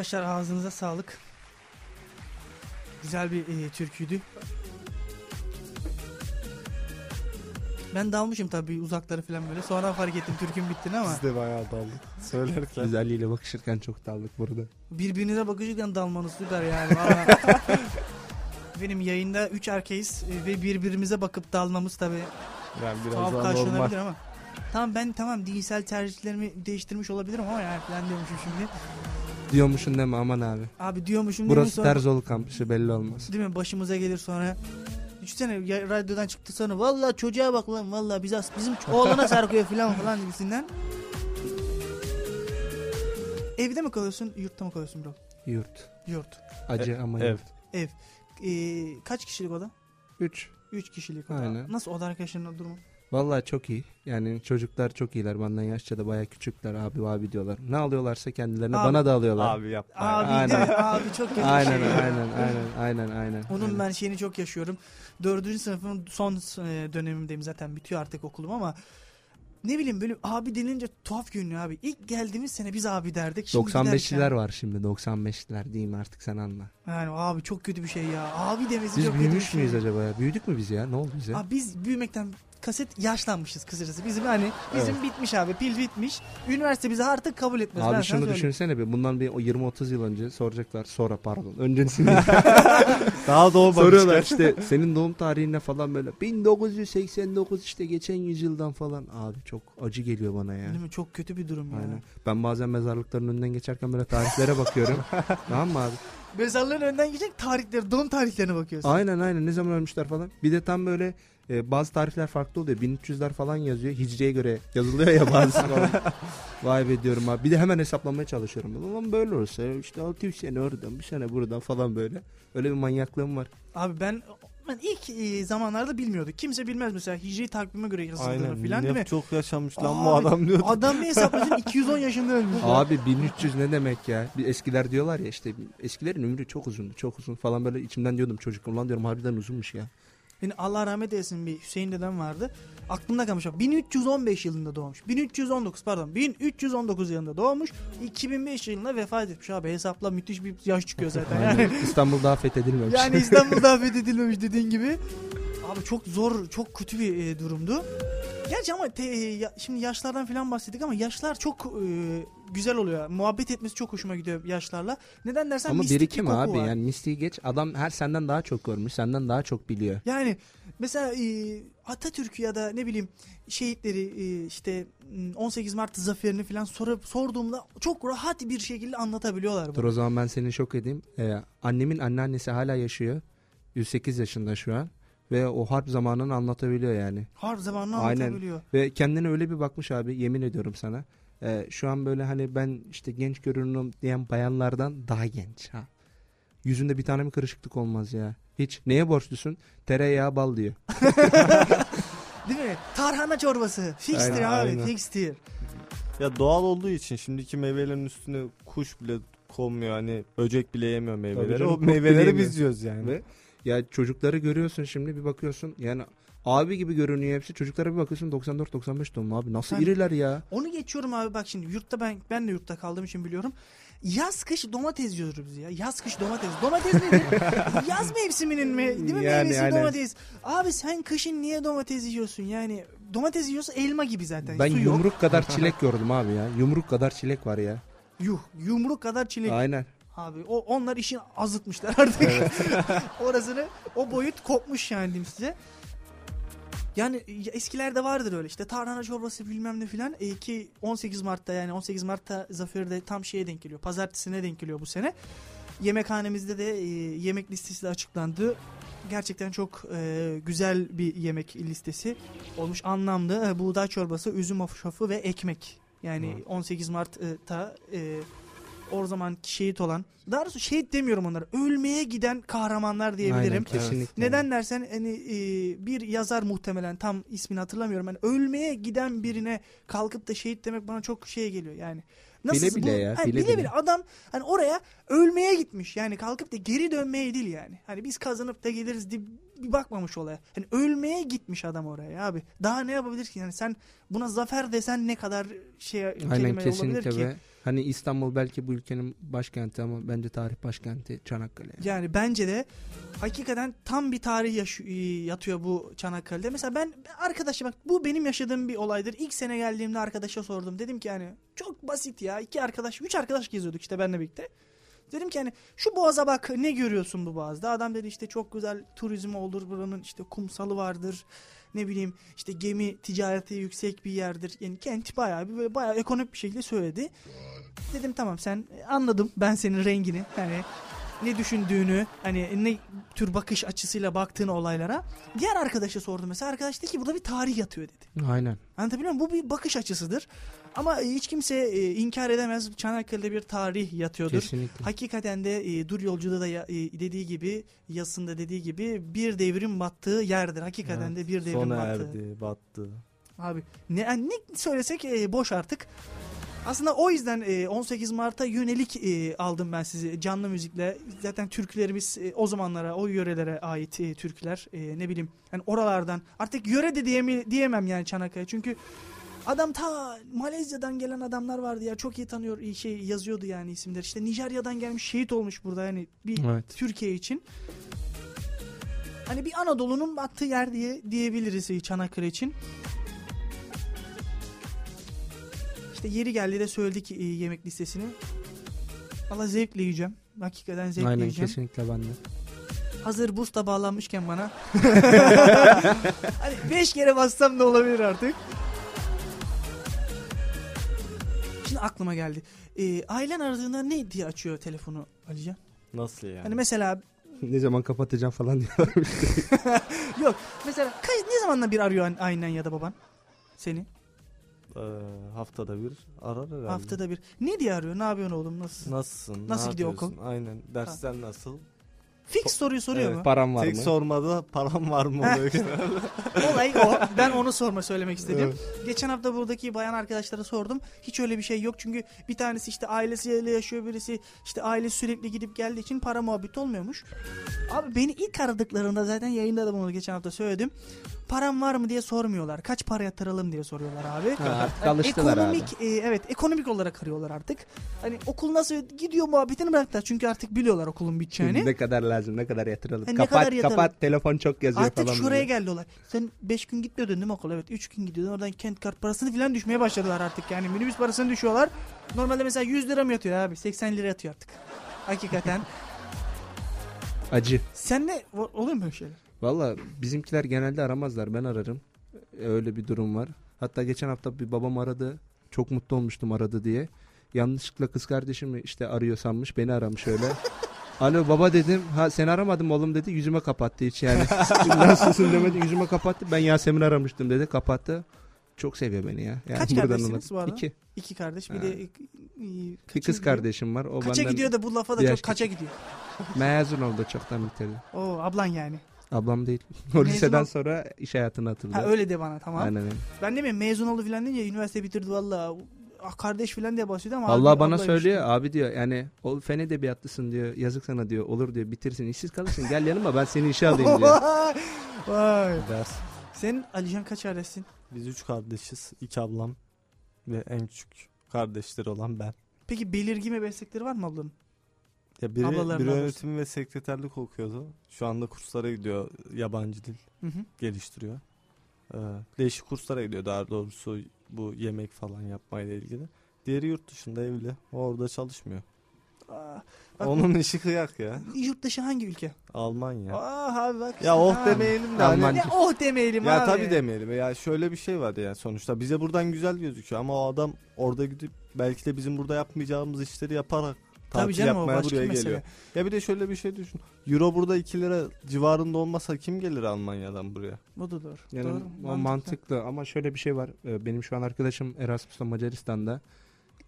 B: Arkadaşlar ağzınıza sağlık. Güzel bir e, türküydü. Ben dalmışım tabii uzakları falan böyle. Sonra fark ettim Türk'ün bittiğini ama
E: Biz de bayağı daldık. Söylerken.
D: Biz Ali ile bakışırken çok daldık burada.
B: birbirinize bakışırken dalmanız süper yani. (laughs) Benim yayında 3 erkeğiz e, ve birbirimize bakıp dalmamız tabii
E: Yani biraz
B: tuhaf
E: daha normal.
B: ama. Tamam ben tamam dinsel tercihlerimi değiştirmiş olabilirim ama yani falan diyormuşum şimdi.
D: Diyormuşsun deme aman abi.
B: Abi diyormuşum değil mi
D: Burası
B: sonra?
D: Terzolu kampüsü belli olmaz.
B: Değil mi? Başımıza gelir sonra. Düşünsene ya- radyodan çıktı sonra vallahi çocuğa bak lan vallahi biz as- bizim oğlana sarkıyor falan falan gibisinden. Evde mi kalıyorsun, yurtta mı kalıyorsun bro?
D: Yurt.
B: Yurt.
D: Acı ama
E: ev.
D: yurt.
B: Ev. Ee, kaç kişilik oda?
D: 3.
B: 3 kişilik oda.
D: Aynen.
B: Nasıl oda arkadaşlarının durumu?
D: Vallahi çok iyi. Yani çocuklar çok iyiler. Benden yaşça da baya küçükler. Abi abi diyorlar. Ne alıyorlarsa kendilerine
B: Abi.
D: bana da alıyorlar.
E: Abi yapma.
B: Abi
D: Aynen.
B: Abi çok kötü bir
D: Aynen
B: şey.
D: aynen aynen aynen aynen.
B: Onun
D: aynen.
B: ben şeyini çok yaşıyorum. Dördüncü sınıfın son e, dönemimdeyim zaten bitiyor artık okulum ama ne bileyim böyle abi denince tuhaf görünüyor abi. İlk geldiğimiz sene biz abi derdik. Şimdi
D: 95'liler
B: giderken-
D: var şimdi 95'liler diyeyim artık sen anla.
B: Yani abi çok kötü bir şey ya. Abi demesi
D: Biz
B: çok kötü bir
D: büyümüş
B: şey.
D: müyüz acaba ya? Büyüdük mü biz ya? Ne oldu bize?
B: Abi biz büyümekten kaset yaşlanmışız kısacası. Bizim hani bizim bitmiş abi pil bitmiş. Üniversite bizi artık kabul etmez. ben
D: Abi
B: sana
D: şunu düşünsene bir. Bundan bir 20-30 yıl önce soracaklar. Sonra pardon. Öncesini (laughs) (laughs)
E: Daha doğmamışken.
D: soruyorlar işte senin doğum tarihine falan böyle 1989 işte geçen yüzyıldan falan. Abi çok acı geliyor bana ya.
B: Değil mi? Çok kötü bir durum ya.
D: Aynen. Ben bazen mezarlıkların önünden geçerken böyle tarihlere bakıyorum. (laughs) tamam mı abi?
B: Mezarlığın önden geçecek tarihleri, doğum tarihlerine bakıyorsun.
D: Aynen aynen ne zaman ölmüşler falan. Bir de tam böyle e, bazı tarihler farklı oluyor. 1300'ler falan yazıyor. Hicriye göre yazılıyor ya falan. (laughs) Vay be diyorum abi. Bir de hemen hesaplamaya çalışıyorum. Ulan böyle olsa işte 600 sene oradan bir sene buradan falan böyle. Öyle bir manyaklığım var.
B: Abi ben ben ilk e, zamanlarda bilmiyorduk. Kimse bilmez mesela hicri takvime göre yazıldığını
E: Aynen.
B: filan değil mi?
E: Çok yaşamış lan
B: Abi,
E: bu adam diyor.
B: Adam bir hesapladın (laughs) 210 yaşında ölmüş.
D: Abi 1300 ne demek ya? Bir eskiler diyorlar ya işte eskilerin ömrü çok uzundu çok uzun falan böyle içimden diyordum çocuk ulan diyorum harbiden uzunmuş ya.
B: Benim Allah rahmet eylesin bir Hüseyin dedem vardı. Aklımda kalmış. bak. 1315 yılında doğmuş. 1319 pardon. 1319 yılında doğmuş. 2005 yılında vefat etmiş abi. Hesapla müthiş bir yaş çıkıyor zaten. (laughs) Yani,
D: İstanbul daha fethedilmemiş.
B: yani İstanbul'da (laughs) fethedilmemiş dediğin gibi. Abi çok zor, çok kötü bir e, durumdu. Gerçi ama te- e, ya- şimdi yaşlardan falan bahsettik ama yaşlar çok e, güzel oluyor. Muhabbet etmesi çok hoşuma gidiyor yaşlarla. Neden dersen
D: Ama
B: mistik
D: birikim
B: bir koku
D: abi
B: var.
D: yani mistiği geç adam her senden daha çok görmüş senden daha çok biliyor.
B: Yani mesela e, Atatürk'ü ya da ne bileyim şehitleri e, işte m, 18 Mart zaferini falan sorup sorduğumda çok rahat bir şekilde anlatabiliyorlar
D: Dur
B: bunu.
D: o zaman ben seni şok edeyim. Ee, annemin anneannesi hala yaşıyor. 108 yaşında şu an. Ve o harp zamanını anlatabiliyor yani.
B: Harp zamanını
D: Aynen.
B: anlatabiliyor.
D: Ve kendine öyle bir bakmış abi yemin ediyorum sana. Ee, şu an böyle hani ben işte genç görünüm diyen bayanlardan daha genç. ha. Yüzünde bir tane mi kırışıklık olmaz ya? Hiç. Neye borçlusun? Tereyağı bal diyor. (laughs)
B: Değil mi? Tarhana çorbası. Fixtir
D: Aynen,
B: abi.
D: aynen.
B: Fixtir.
E: Ya doğal olduğu için şimdiki meyvelerin üstüne kuş bile konmuyor. Hani böcek bile yemiyor meyveleri.
D: canım,
E: O meyveleri biz yiyoruz yani.
D: Ve ya çocukları görüyorsun şimdi bir bakıyorsun yani abi gibi görünüyor hepsi. Çocuklara bir bakıyorsun 94-95 doğumlu abi. Nasıl
B: Sen-
D: iriler ya?
B: Onu geçiyorum abi bak şimdi yurtta ben ben de yurtta kaldığım için biliyorum. Yaz kış domates yiyoruz biz ya. Yaz kış domates. Domates nedir? (laughs) Yaz mevsiminin mi? Değil mi?
D: Yani
B: Meyvesi
D: aynen.
B: domates. Abi sen kışın niye domates yiyorsun? Yani domates yiyorsa elma gibi zaten.
D: Ben
B: Su yok.
D: yumruk kadar (laughs) çilek gördüm abi ya. Yumruk kadar çilek var ya.
B: Yuh. Yumruk kadar çilek.
D: Aynen.
B: Abi o onlar işin azıtmışlar artık. (laughs) Orasını o boyut kopmuş yani diyeyim size. Yani ya eskilerde vardır öyle işte tarhana çorbası bilmem ne filan e, ki 18 Mart'ta yani 18 Mart'ta Zafer de tam şeye denk geliyor. Pazartesine denk geliyor bu sene. Yemekhanemizde de e, yemek listesi de açıklandı. Gerçekten çok e, güzel bir yemek listesi olmuş anlamlı. E, buğday çorbası, üzüm hoşafı ve ekmek. Yani 18 Mart'ta e, o zaman şehit olan, daha doğrusu şehit demiyorum onlara, ölmeye giden kahramanlar diyebilirim.
D: Aynen kesinlikle.
B: Neden dersen hani e, bir yazar muhtemelen tam ismini hatırlamıyorum. Hani ölmeye giden birine kalkıp da şehit demek bana çok şey geliyor yani.
D: Bile bile ya,
B: Hani
D: bile
B: bile,
D: bile.
B: bile adam hani oraya ölmeye gitmiş. Yani kalkıp da geri dönmeye değil yani. Hani biz kazanıp da geliriz diye bir bakmamış olaya. Hani ölmeye gitmiş adam oraya abi. Daha ne yapabilir ki? Yani sen buna zafer desen ne kadar şey kelime olabilir
D: kesinlikle
B: ki?
D: ve Hani İstanbul belki bu ülkenin başkenti ama bence tarih başkenti Çanakkale. yani.
B: Yani bence de hakikaten tam bir tarih yaş- e, yatıyor bu Çanakkale'de. Mesela ben arkadaşa bak bu benim yaşadığım bir olaydır. İlk sene geldiğimde arkadaşa sordum. Dedim ki yani çok basit ya. iki arkadaş, üç arkadaş geziyorduk işte benle birlikte. Dedim ki hani şu boğaza bak ne görüyorsun bu boğazda? Adam dedi işte çok güzel turizm olur buranın işte kumsalı vardır. Ne bileyim işte gemi ticareti yüksek bir yerdir. Yani kent bayağı bir böyle bayağı ekonomik bir şekilde söyledi. Dedim tamam sen anladım ben senin rengini. Hani ne düşündüğünü hani ne tür bakış açısıyla baktığın olaylara. Diğer arkadaşa sordum mesela arkadaş dedi ki burada bir tarih yatıyor dedi.
D: Aynen.
B: Anlatabiliyor muyum? Bu bir bakış açısıdır. Ama e, hiç kimse e, inkar edemez Çanakkale'de bir tarih yatıyordur.
D: Kesinlikle.
B: Hakikaten de e, Dur Yolcu'da da ya- e, dediği gibi yazısında dediği gibi bir devrim battığı yerdir. Hakikaten de bir devrim
E: Sona
B: battığı.
E: erdi, battı.
B: Abi ne, yani ne söylesek e, boş artık. Aslında o yüzden e, 18 Mart'a yönelik e, aldım ben sizi canlı müzikle. Zaten türkülerimiz e, o zamanlara, o yörelere ait e, türküler. E, ne bileyim yani oralardan. Artık yöre de diyemi, diyemem yani Çanakkale. Çünkü adam ta Malezya'dan gelen adamlar vardı ya. Çok iyi tanıyor iyi şey yazıyordu yani isimler. İşte Nijerya'dan gelmiş şehit olmuş burada yani bir
D: Evet.
B: Türkiye için. Hani bir Anadolu'nun battığı yer diye diyebiliriz Çanakkale için. İşte yeri geldi de söyledik yemek listesini. Valla zevkle yiyeceğim. Hakikaten zevkle
D: Aynen
B: yiyeceğim.
D: kesinlikle ben de.
B: Hazır buz da bağlanmışken bana. (laughs) hani 5 kere bassam da olabilir artık. Aklıma geldi. E, ailen aradığında ne diye açıyor telefonu Alican?
E: Nasıl yani?
B: Hani mesela
D: ne zaman kapatacağım falan diyorlar. (laughs)
B: yok mesela kaç, ne zamanla bir arıyor an- aynen ya da baban seni?
E: Ee, haftada bir arar herhalde.
B: Haftada bir. Ne diye arıyor? Ne yapıyorsun oğlum? Nasılsın?
E: Nasılsın?
B: Nasıl
E: ne
B: gidiyor
E: yapıyorsun? Aynen. Dersler nasıl?
B: Fix soruyu soruyor
E: Evet,
B: mu?
D: Param var
E: Tek
D: mı?
E: sormada param var mı oluyor. (laughs)
B: Olay o. Ben onu sorma söylemek istedim. Geçen hafta buradaki bayan arkadaşlara sordum. Hiç öyle bir şey yok. Çünkü bir tanesi işte ailesiyle yaşıyor birisi. işte ailesi sürekli gidip geldiği için para muhabbeti olmuyormuş. Abi beni ilk aradıklarında zaten yayında da bunu geçen hafta söyledim. Param var mı diye sormuyorlar. Kaç para yatıralım diye soruyorlar abi.
D: Ha, artık alıştılar abi.
B: ekonomik e, evet ekonomik olarak arıyorlar artık. Hani okul nasıl gidiyor muhabbetini bıraktılar. Çünkü artık biliyorlar okulun biteceğini.
D: Ne kadar lazım ne kadar yatıralım.
B: Ha, ne
D: kapat
B: kadar yatıralım?
D: kapat telefon çok yazıyor
B: Artık
D: falan.
B: şuraya
D: böyle.
B: geldi olay. Sen 5 gün gitmiyordun değil mi okula? Evet 3 gün gidiyordun. Oradan kent kart parasını falan düşmeye başladılar artık. Yani minibüs parasını düşüyorlar. Normalde mesela 100 lira mı yatıyor abi? 80 lira yatıyor artık. Hakikaten. (laughs)
D: Acı.
B: Sen ne? Oluyor mu böyle şeyler?
D: Valla bizimkiler genelde aramazlar ben ararım. E, Öyle bir durum var. Hatta geçen hafta bir babam aradı. Çok mutlu olmuştum aradı diye. Yanlışlıkla kız kardeşimi işte arıyor sanmış beni aramış öyle. (laughs) Alo baba dedim. Ha seni aramadım oğlum dedi. Yüzüme kapattı hiç yani. (laughs) Nasılsın demedi. Yüzüme kapattı. Ben Yasemin aramıştım dedi. Kapattı. Çok seviyor beni ya. Yani
B: Kaç
D: buradan
B: kardeşsiniz bu arada?
D: İki.
B: İki kardeş bir
D: Ha.
B: de... e, e,
D: Bir kız
B: gidiyor?
D: kardeşim var. O
B: Kaça
D: benden
B: gidiyor da bu lafa da
D: bir
B: çok
D: yaş
B: kaça gidiyor? (laughs)
D: mezun oldu çoktan bitirdi.
B: Oo ablan yani.
D: Ablam değil. (laughs) O
B: Mezun
D: liseden
B: ol-
D: sonra iş hayatına atıldı.
B: Ha öyle de bana tamam.
D: Aynen öyle.
B: Ben de mi mezun oldu falan deyince üniversite bitirdi valla. Ah, kardeş falan diye bahsediyor ama
D: Allah
B: abi-
D: bana söylüyor abi diyor yani o fen edebiyatlısın diyor yazık sana diyor olur diyor bitirsin işsiz kalırsın gel yanıma ben seni işe alayım diyor. (laughs)
B: Vay.
E: Ders.
B: Sen Alican kaç kardeşsin?
E: Biz üç kardeşiz. iki ablam ve en küçük kardeşleri olan ben.
B: Peki belirgin ve meslekleri var mı ablanın?
E: Ya biri,
B: Ablaların
E: biri ve sekreterlik okuyordu. Şu anda kurslara gidiyor. Yabancı dil
B: Hı hı.
E: geliştiriyor. Ee, değişik kurslara gidiyor daha doğrusu bu yemek falan yapmayla ilgili. Diğeri yurt dışında evli. O orada çalışmıyor.
B: Aa, bak,
E: Onun işi kıyak ya.
B: Yurt dışı hangi ülke?
E: Almanya.
B: Aa abi bak.
E: Ya oh
B: Ha.
E: demeyelim de hani.
B: Ne oh demeyelim
E: Ya
B: abi.
E: tabii demeyelim. Ya şöyle bir şey var ya sonuçta bize buradan güzel gözüküyor ama o adam orada gidip belki de bizim burada yapmayacağımız işleri yaparak
B: Tabii canım o
E: yapmaya
B: başka
E: buraya
B: mesele.
E: geliyor. Ya bir de şöyle bir şey düşün. Euro burada 2 lira civarında olmasa kim gelir Almanya'dan buraya?
B: Bu da doğru.
D: Yani
B: doğru.
D: o mantıklı ama şöyle bir şey var Ee, benim şu an arkadaşım Erasmus'ta Macaristan'da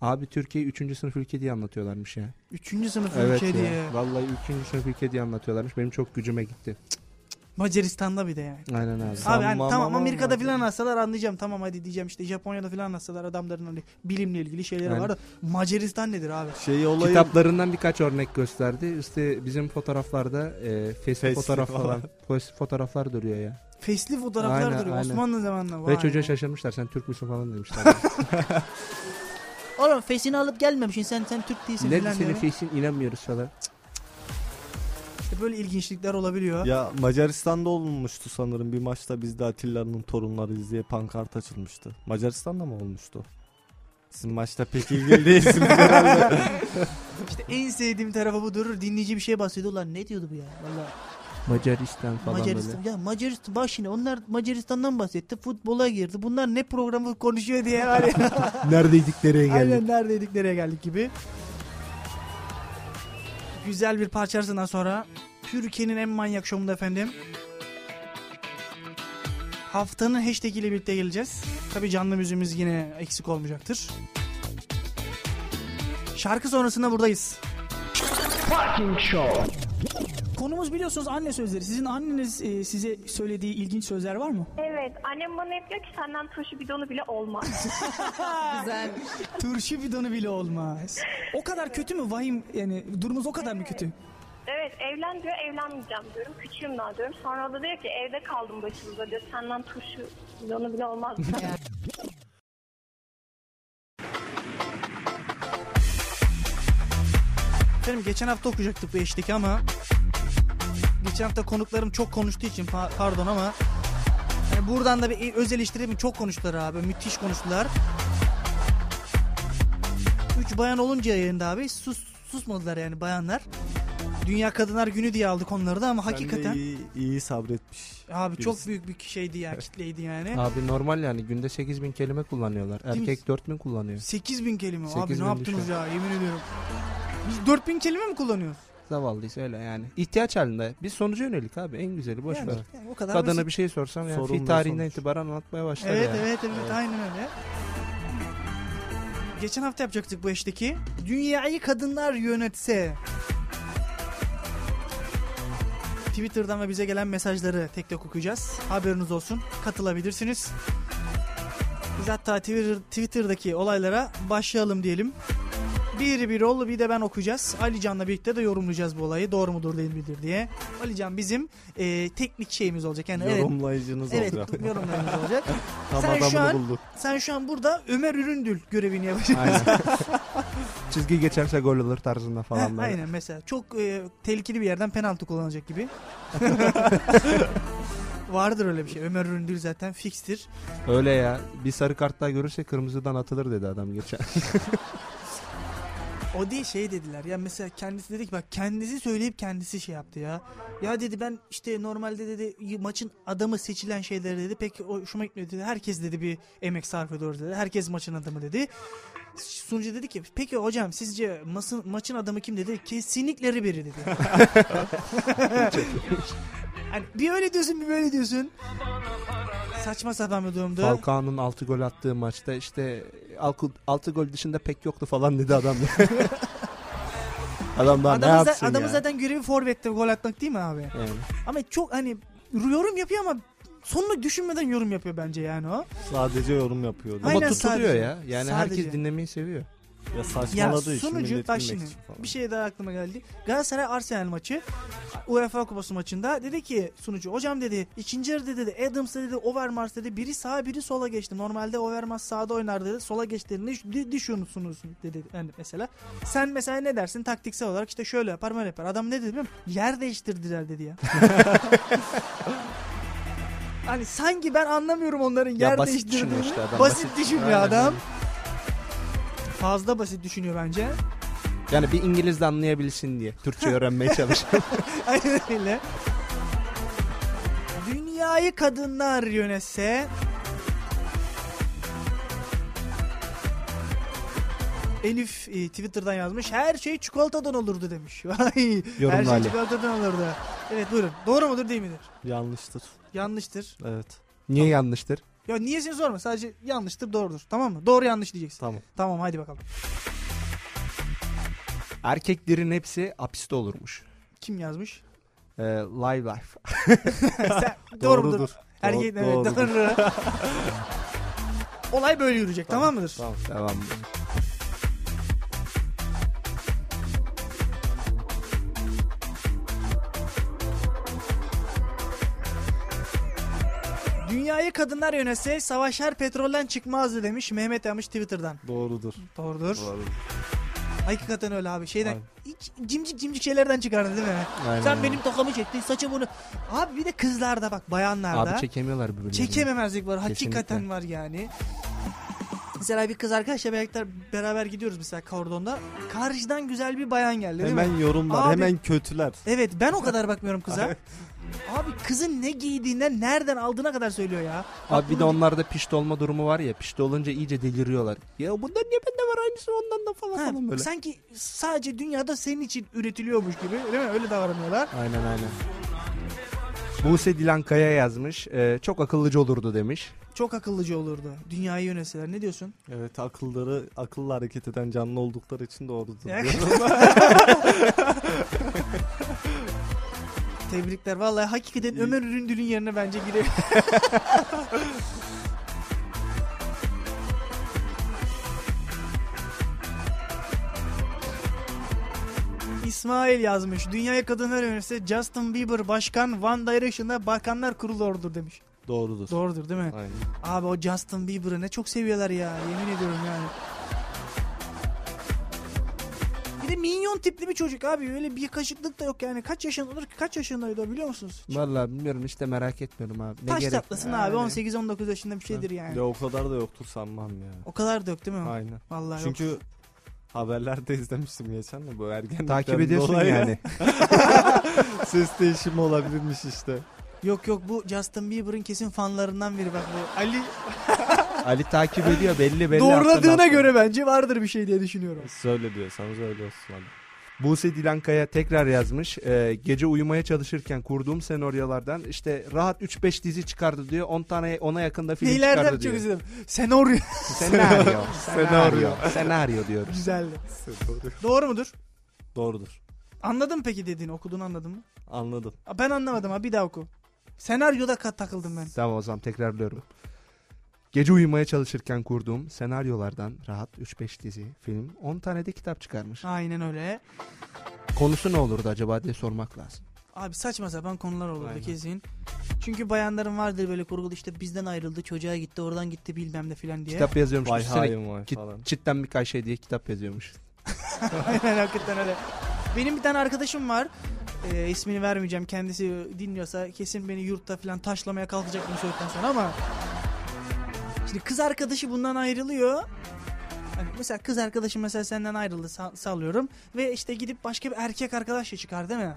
D: abi Türkiye 3. sınıf ülke diye anlatıyorlarmış ya.
B: Üçüncü sınıf
D: Evet
B: ülke
D: ya.
B: diye.
D: Vallahi 3. sınıf ülke diye anlatıyorlarmış benim çok gücüme gitti.
B: Macaristan'da bir de yani.
D: Aynen abi.
B: Abi
E: Sanmam
B: tamam
E: ama
B: Amerika'da filan anlatsalar anlayacağım. Tamam hadi diyeceğim işte Japonya'da filan anlatsalar adamların hani bilimle ilgili şeyleri
D: Aynen.
B: var da Macaristan nedir abi?
E: Şey olayı
D: Kitaplarından birkaç örnek gösterdi. İşte bizim fotoğraflarda e, fesli
E: Fesli
D: fotoğraf
E: falan.
D: falan. Fesli fotoğraflar duruyor ya.
B: Fesli fotoğraflar
D: Aynen,
B: duruyor
D: aynen.
B: Osmanlı zamanında.
D: Ve çocuğa
B: be.
D: şaşırmışlar sen Türk müsün falan demişler. (laughs) (laughs)
B: Oğlum fesini alıp gelmemişsin sen sen Türk değilsin
D: Ne
B: falan
D: senin fesin inanmıyoruz falan.
B: İşte böyle ilginçlikler olabiliyor.
E: Ya Macaristan'da olmuştu sanırım bir maçta bizde Atilla'nın torunları diye pankart açılmıştı. Macaristan'da mı olmuştu? Sizin maçta pek ilgili (laughs) değilsiniz herhalde.
B: İşte en sevdiğim tarafı budur. Dinleyici bir şey bahsediyor. Ulan ne diyordu bu ya? Valla
D: Macaristan falan
B: Macaristan.
D: böyle.
B: Ya Macaristan bak şimdi onlar Macaristan'dan bahsetti. Futbola girdi. Bunlar ne programı konuşuyor diye var ya.
D: Neredeydik (laughs) nereye geldik?
B: Aynen neredeydik nereye geldik gibi. Güzel bir parça arasından sonra Türkiye'nin en manyak şovunda efendim. Haftanın hashtag ile birlikte geleceğiz. Tabi canlı müziğimiz yine eksik olmayacaktır. Şarkı sonrasında buradayız.
A: Parking Show.
C: Konumuz biliyorsunuz anne sözleri. Sizin anneniz e, size söylediği ilginç sözler var mı?
F: Evet, annem bana hep diyor ki senden turşu bidonu bile olmaz. (laughs)
C: Turşu bidonu bile olmaz. O kadar kötü mü? Vahim yani durumunuz o kadar mı kötü?
F: evet, evlen diyor, evlenmeyeceğim diyorum. Küçüğüm daha diyorum. Sonra o da diyor ki evde kaldım başımıza diyor. Senden turşu bidonu bile olmaz. (laughs)
B: Efendim geçen hafta okuyacaktık bu eşteki ama geçen hafta konuklarım çok konuştuğu için pa- pardon ama hani buradan da bir öz eleştirimi çok konuştular abi. Müthiş konuştular. Üç bayan olunca yayında abi sus, susmadılar yani bayanlar. Dünya Kadınlar Günü diye aldık onları da ama hakikaten
E: Sen de iyi, iyi sabretmiş.
B: abi çok
E: birisi.
B: büyük bir şeydi ya (laughs) kitleydi yani.
D: Abi normal yani günde 8000 kelime kullanıyorlar.
B: Değil mi?
D: Erkek 4000 kullanıyor.
B: 8000 kelime abi
D: 8000
B: ne yaptınız
D: düşün.
B: ya yemin ediyorum. Biz 4000 kelime mi kullanıyoruz?
D: Zavallıysa öyle yani. İhtiyaç halinde. Biz sonuca yönelik abi. En güzeli boş
B: yani,
D: ver.
B: yani o kadar
D: Kadına
B: basit.
D: bir şey sorsam yani fi tarihinden
E: sonuç.
D: itibaren anlatmaya başlar
B: Evet,
D: yani.
B: evet evet aynen öyle. Geçen hafta yapacaktık bu eşteki. Dünyayı kadınlar yönetse. Twitter'dan ve bize gelen mesajları tek tek okuyacağız. Haberiniz olsun. Katılabilirsiniz. Biz hatta Twitter, Twitter'daki olaylara başlayalım diyelim. Bir bir ol bir de ben okuyacağız. Ali Can'la birlikte de yorumlayacağız bu olayı. Doğru mudur değil midir diye. Ali Can bizim e, teknik şeyimiz olacak. Yani evet,
E: Yorumlayıcınız
B: evet
E: olacak. (laughs)
B: yorumlarımız olacak. (laughs)
E: Tam
B: Sen şu an-
E: bulduk.
B: Sen şu an burada Ömer Üründül görevini yapacaksın.
D: Aynen. (laughs) Çizgi geçerse gol olur tarzında
B: Heh,
D: falan böyle.
B: Aynen mesela. Çok e, tehlikeli bir yerden penaltı kullanacak gibi. Vardır öyle bir şey. Ömer Üründül zaten fikstir.
D: Öyle ya. Bir sarı kart daha görürse kırmızıdan atılır dedi adam geçen.
B: O değil şey dediler. Ya mesela kendisi dedi ki bak kendisi söyleyip kendisi şey yaptı ya. Ya dedi ben işte normalde dedi maçın adamı seçilen şeyleri dedi. Pek hoşuma gitmedi dedi. Herkes dedi bir emek sarf ediyor dedi. Herkes maçın adamı dedi. Sunucu dedi ki peki hocam sizce maçın, maçın adamı kim dedi? Kesinlikle Ribery dedi. (laughs) hani bir öyle diyorsun bir böyle diyorsun. Saçma sapan bir durumdu.
D: Falcao'nun 6 gol attığı maçta işte 6 gol dışında pek yoktu falan dedi adam. (laughs) adam daha ne
B: za-
D: yapsın
B: adamın
D: ya?
B: zaten görevi forvette gol atmak değil mi abi?
D: Yani.
B: Ama çok hani yorum yapıyor ama sonunu düşünmeden yorum yapıyor bence yani o.
E: Sadece yorum yapıyor.
B: Aynen,
D: Ama tutuluyor
B: sadece.
D: ya. Yani
B: Sadece.
D: herkes dinlemeyi seviyor.
E: Ya
B: Ya
E: saçmaladığı için
B: sonucu
E: millet
B: bak şimdi
E: için
B: bir şey daha aklıma geldi. Galatasaray Arsenal maçı UEFA Kupası maçında dedi ki sunucu hocam dedi ikinci yarıda dedi Adams dedi Overmars dedi biri sağa biri sola geçti. Normalde Overmars sağda oynar dedi sola geçti ne düşünüyorsunuz dedi yani mesela. Sen mesela ne dersin taktiksel olarak işte şöyle yapar böyle yapar. Adam ne dedi biliyor musun? Yer değiştirdiler dedi ya. (laughs) Hani sanki ben anlamıyorum onların
D: Ya
B: yer
D: basit
B: değiştirdiğini.
D: düşünüyor işte adam,
B: Basit,
D: basit. Aynen
B: adam.
D: öyle.
B: Fazla basit düşünüyor bence.
D: Yani bir İngiliz de anlayabilsin diye. Türkçe (laughs) öğrenmeye çalışıyor. (laughs)
B: Aynen öyle. Dünyayı kadınlar yönetse Elif e, Twitter'dan yazmış. Her şey çikolatadan olurdu demiş. (laughs) Vay.
D: Yorum
B: Her şey
D: Ali.
B: çikolatadan olurdu. Evet buyurun. Doğru mudur değil midir?
E: Yanlıştır.
B: Yanlıştır.
E: Evet.
D: Niye yanlıştır?
B: Ya niyesini sorma. Sadece yanlıştır doğrudur. Tamam mı? Doğru yanlış diyeceksin.
E: Tamam.
B: Tamam hadi bakalım.
D: Erkeklerin hepsi hapiste olurmuş.
B: Kim yazmış?
D: Ee, live life. (laughs)
B: Sen? (laughs)
E: Doğrudur.
B: Erkek
E: Doğru-
B: evet,
E: doğrudur.
B: doğru. (laughs) Olay böyle yürüyecek tamam, mıdır?
E: Tamam.
D: Devam.
B: Dünyayı kadınlar yönetse savaşlar petrolden çıkmazdı demiş Mehmet Yamış Twitter'dan.
E: Doğrudur.
B: Doğrudur.
E: Doğrudur.
B: Hakikaten öyle abi. Şeyden hiç cimcik cimcik şeylerden çıkardı değil mi?
D: Aynen
B: Sen benim tokamı çektin, saçı bunu. Abi bir de kızlarda bak bayanlarda.
D: Abi çekemiyorlar birbirlerini.
B: Çekememezlik var.
D: Kesinlikle.
B: Hakikaten var yani. Mesela bir kız arkadaşla beraber, beraber gidiyoruz mesela kordonda. Karşıdan güzel bir bayan geldi değil
E: Hemen
B: mi?
E: yorumlar,
B: Abi-
E: hemen kötüler.
B: Evet ben o kadar bakmıyorum kıza. (laughs) Abi kızın ne giydiğinden nereden aldığına kadar söylüyor ya.
D: Abi bir de onlarda pişti olma durumu var ya. Pişti olunca iyice deliriyorlar. Ya bundan niye bende var aynısı ondan da falan
B: Ha,
D: falan böyle.
B: sanki sadece dünyada senin için üretiliyormuş gibi değil mi? Öyle davranıyorlar.
D: Aynen aynen. Buse Dilankaya yazmış. Ee, çok akıllıcı olurdu demiş.
B: Çok akıllıcı olurdu. Dünyayı yönetseler. Ne diyorsun?
E: Evet akılları akıllı hareket eden canlı oldukları için doğrudur. (laughs) Diyorum. (laughs)
B: Tebrikler. Vallahi hakikaten Ömer Üründül'ün yerine bence giriyor. (laughs) İsmail yazmış. Dünyaya kadınlar yönetse Justin Bieber başkan One Direction'da bakanlar kurulu ordur demiş.
E: doğrudur.
B: Doğrudur değil mi?
E: Aynen.
B: Abi o Justin Bieber'ı ne çok seviyorlar ya. Yemin ediyorum yani. De minyon tipli bir çocuk abi. Öyle bir kaşıklık da yok yani. Kaç yaşındadır ki? Kaç yaşındaydı o biliyor musunuz?
D: Vallahi bilmiyorum işte merak etmiyorum abi. Ne
B: Taş
D: gerek
B: tatlasın
D: var?
B: abi.
D: Yani.
B: 18-19 yaşında bir şeydir yani.
E: Ya o kadar da yoktur sanmam ya.
B: O kadar da yok değil mi?
E: Aynen.
B: Vallahi yok.
E: Çünkü haberlerde izlemiştim geçen de bu ergenlikten
D: Takip ediyorsun
E: dolayı
D: yani. (laughs)
E: Ses değişimi olabilirmiş işte.
B: Yok yok bu Justin Bieber'ın kesin fanlarından biri bak bu. Ali
D: Ali takip ediyor belli belli.
B: doğruladığına göre bence vardır bir şey diye düşünüyorum.
E: Söyle diyorsanız öyle olsun hadi.
D: Buse Dilankaya tekrar yazmış. Ee, gece uyumaya çalışırken kurduğum senaryolardan işte rahat 3-5 dizi çıkardı diyor. 10 tane ona yakında film
B: Neylerden
D: çıkardı
B: çok
D: diyor.
B: üzüldüm. Senaryo.
D: Senaryo. (laughs) senaryo. senaryo diyoruz.
B: Güzeldi. Doğru mudur?
E: Doğrudur.
B: Anladın peki dediğini okuduğunu anladın mı?
E: Anladım.
B: Ben anlamadım ha bir daha oku. Senaryoda kat takıldım ben.
D: Tamam o zaman tekrarlıyorum. Gece uyumaya çalışırken kurduğum senaryolardan rahat 3-5 dizi, film, 10 tane de kitap çıkarmış.
B: Aynen öyle.
D: Konusu ne olurdu acaba diye sormak lazım.
B: Abi saçma sapan konular olurdu
E: Aynen.
B: kesin. Çünkü bayanların vardır böyle kurgulu işte bizden ayrıldı çocuğa gitti oradan gitti bilmem ne filan diye.
D: Kitap yazıyormuş.
E: Vay hain vay
D: kit-
E: falan.
D: çitten birkaç şey diye kitap yazıyormuş. (laughs)
B: Aynen hakikaten öyle. Benim bir tane arkadaşım var. Ee, ismini vermeyeceğim. Kendisi dinliyorsa kesin beni yurtta falan taşlamaya kalkacak bunu söyledikten sonra ama Şimdi kız arkadaşı bundan ayrılıyor. Hani mesela kız arkadaşım mesela senden ayrıldı sa- sallıyorum ve işte gidip başka bir erkek arkadaşla çıkar değil mi?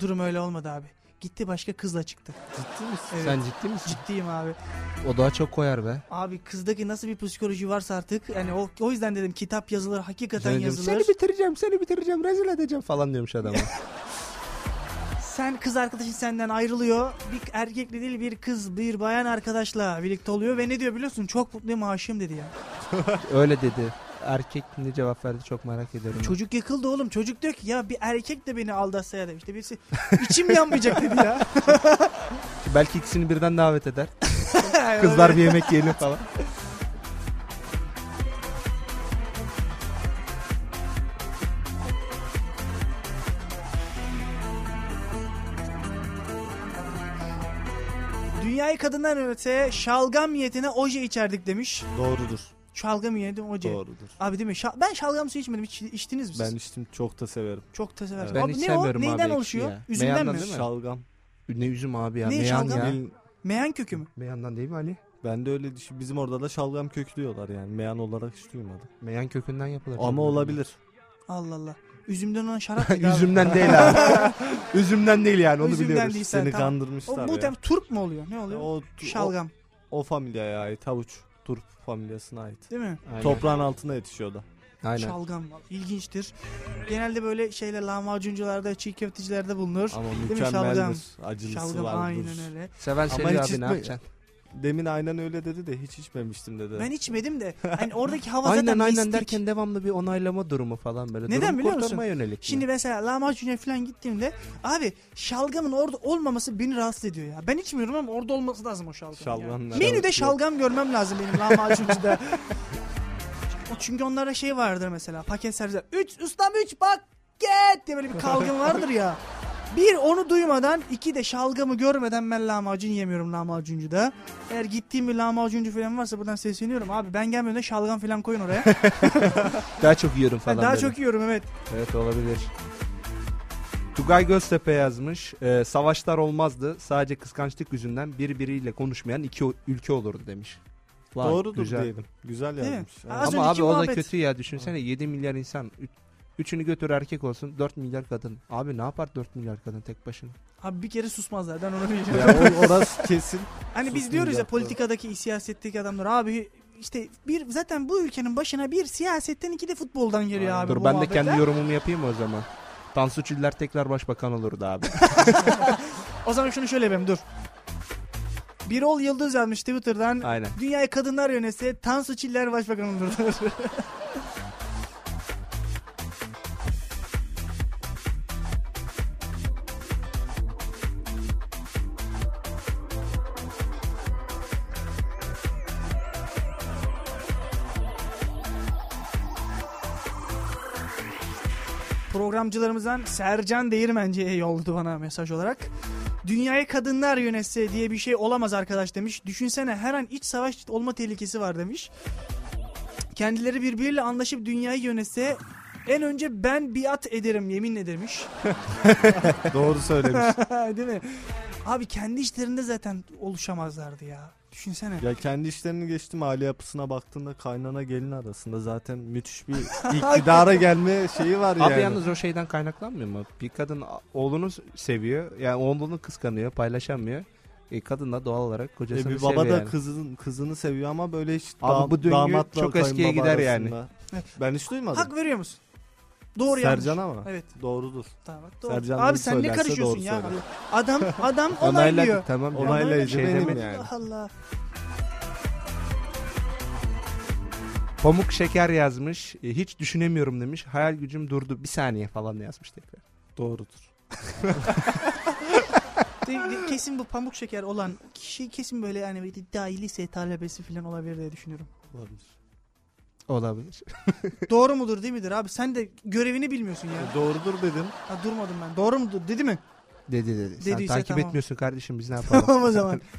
B: Durum öyle olmadı abi. Gitti başka kızla çıktı.
E: Ciddi misin?
B: Evet.
D: Sen ciddi misin?
B: Ciddiyim abi.
D: O daha çok koyar be.
B: Abi kızdaki nasıl bir psikoloji varsa artık yani o, o yüzden dedim kitap yazılır hakikaten
D: Sen
B: yazılır.
D: Seni bitireceğim, seni bitireceğim, rezil edeceğim falan diyormuş adama. (laughs)
B: Sen kız arkadaşın senden ayrılıyor. Bir erkekle değil bir kız bir bayan arkadaşla birlikte oluyor ve ne diyor biliyorsun? Çok mutluyum aşığım dedi ya. (laughs)
D: Öyle dedi. Erkek ne cevap verdi çok merak ediyorum.
B: Çocuk yıkıldı oğlum. Çocuk diyor ki ya bir erkek de beni aldatsa ya demişti. Birisi içim yanmayacak dedi ya. (laughs)
D: Belki ikisini birden davet eder. (laughs) Kızlar bir yemek yiyelim falan.
B: Dünyayı kadınlar yönetse şalgam niyetine oje içerdik demiş.
E: Doğrudur.
B: Şalgam niyetine oje.
E: Doğrudur.
B: Abi değil mi? Şa- ben şalgam suyu içmedim. Hiç içtiniz mi siz?
E: Ben içtim çok da severim.
B: Çok da severim.
E: Evet.
D: Ben
B: Abi
D: hiç
B: ne
D: sevmiyorum
B: o?
D: abi
B: Neyden
D: ekşi
B: oluşuyor?
D: ya.
B: Üzümden
D: Meyandan
B: mi?
D: değil mi?
E: Şalgam.
D: Ne üzüm abi ya.
B: Ne
D: Meyan
B: şalgam?
D: ya.
B: Meyan kökü mü?
D: Meyandan değil mi Ali?
E: ben de öyle düşün. Bizim orada da şalgam köklüyorlar yani. Meyan olarak hiç duymadım.
D: Meyan kökünden yapılır.
E: Ama olabilir.
B: Allah Allah. Üzümden olan şarap (laughs) mıydı abi?
D: Üzümden değil abi. (laughs) Üzümden değil yani onu
B: Üzümden
D: biliyoruz.
B: değil. Sen
E: Seni
B: tamam.
E: kandırmışlar
B: O bu
E: ya.
B: tem turp mu oluyor? Ne oluyor?
E: O, o,
B: Şalgam.
E: o familyaya ait. Havuç. Turp familyasına ait.
B: Değil mi?
D: Aynen.
E: Toprağın altına yetişiyor da.
D: Aynen.
B: Şalgam. İlginçtir. Genelde böyle şeyler lahmacuncularda, çiğ köftecilerde bulunur.
E: Ama
B: mi?
E: mükemmeldir.
B: Şalgam.
E: Acılısı
B: Şalgam
E: vardır.
B: aynen öyle.
D: Seven
E: Ama
D: seviyor
E: hiç
D: abi ne yapacaksın?
E: Demin aynen öyle dedi de hiç içmemiştim dedi.
B: Ben içmedim de (laughs) hani oradaki hava
D: Aynen
B: zaten
D: aynen
B: mistik.
D: derken devamlı bir onaylama durumu falan böyle.
B: Neden
D: Durumu
B: biliyor musun?
D: yönelik.
B: Şimdi mesela lahmacun'a falan gittiğimde abi şalgamın orada olmaması beni rahatsız ediyor ya. Ben içmiyorum ama orada olması lazım o şalgam.
E: Şalgam
B: ya.
E: nerede?
B: Menüde
E: Yok.
B: şalgam görmem lazım benim (laughs) lahmacuncuda. çünkü onlara şey vardır mesela paket servisler. 3 ustam 3 paket diye böyle bir kalgın vardır ya. Bir onu duymadan iki de şalgamı görmeden ben lahmacun yemiyorum lahmacuncuda. Eğer gittiğim bir lahmacuncu falan varsa buradan sesleniyorum. Abi ben gelmeden şalgam falan koyun oraya. (laughs)
D: Daha çok yiyorum
B: Ben
D: falan.
B: daha
D: dedi.
B: çok yiyorum evet.
D: Evet olabilir. Tugay Göztepe yazmış. Ee, savaşlar olmazdı. Sadece kıskançlık yüzünden birbiriyle konuşmayan iki o- ülke olurdu demiş. Vay,
E: Doğrudur
D: güzel.
E: diyelim. Güzel
B: mi?
E: yazmış. Evet.
B: Az
D: Ama abi o da
B: muhabbet.
D: kötü ya. Düşünsene 7 milyar insan. Üç- Üçünü götür erkek olsun. 4 milyar kadın. Abi ne yapar 4 milyar kadın tek başına?
B: Abi bir kere susmazlar ben onu biliyorum.
E: Ya o- orası kesin. (laughs)
B: Hani biz diyoruz ya politikadaki, siyasetteki adamlar abi işte bir zaten bu ülkenin başına bir siyasetten iki de futboldan geliyor abi
D: Dur ben de
B: muhabbetler.
D: kendi yorumumu yapayım o zaman? Tansu Çiller tekrar başbakan olurdu abi. (laughs)
B: O zaman şunu şöyle yapayım dur. Birol Yıldız yazmış Twitter'dan.
D: Aynen.
B: Dünyayı kadınlar yönetse Tansu Çiller başbakan olurdu. (laughs) Programcılarımızdan Sercan Değirmenci'ye yolladı bana mesaj olarak. Dünyayı kadınlar yönetse diye bir şey olamaz arkadaş demiş. Düşünsene her an iç savaş olma tehlikesi var demiş. Kendileri birbiriyle anlaşıp dünyayı yönetse en önce ben biat ederim yeminle demiş. (laughs)
E: Doğru söylemiş. (laughs)
B: Değil mi? Abi kendi işlerinde zaten oluşamazlardı ya. Düşünsene.
E: ya kendi işlerini geçtim aile yapısına baktığında kaynana gelin arasında zaten müthiş bir (laughs) iktidara gelme şeyi var yani.
D: Abi yalnız o şeyden kaynaklanmıyor mu? Bir kadın oğlunu seviyor. Yani oğlunu kıskanıyor, paylaşamıyor. E, kadın da doğal olarak
E: E
D: kocasını
E: bir baba
D: seviyor
E: da
D: yani.
E: kızın kızını seviyor ama böyle hiç
D: Abi
E: dam-
D: bu döngü
E: damatla
D: çok eskiye gider yani.
E: arasında. Ben hiç duymadım.
B: Hak veriyor musun? Doğru yanlış.
E: Sercan ama.
B: Evet.
E: Doğrudur.
B: Tamam, doğru.
E: Sercan
B: Abi sen ne
E: söylerse
B: karışıyorsun
E: doğru
B: ya?
E: söyler.
B: Adam (laughs) adam onaylıyor.
D: Onayladık tamam.
E: Onaylayıcı
D: Şey
E: benim
D: demedim.
E: yani.
B: Allah Allah.
D: Pamuk şeker yazmış. E, hiç düşünemiyorum demiş. Hayal gücüm durdu. Bir saniye falan yazmış tekrar.
E: Doğrudur. (laughs)
B: De- de- kesin bu pamuk şeker olan kişi kesin böyle yani böyle daha lise talebesi falan olabilir diye düşünüyorum.
E: Olabilir.
D: Olabilir. (laughs)
B: Doğru mudur değil midir abi? Sen de görevini bilmiyorsun ya.
E: Doğrudur dedim.
B: Ha, durmadım ben. Doğru mudur dedi mi?
D: Dedi dedi. Sen
B: Dediyse
D: takip
B: tamam.
D: etmiyorsun kardeşim biz ne (laughs) yapalım?
B: Tamam o zaman. (laughs)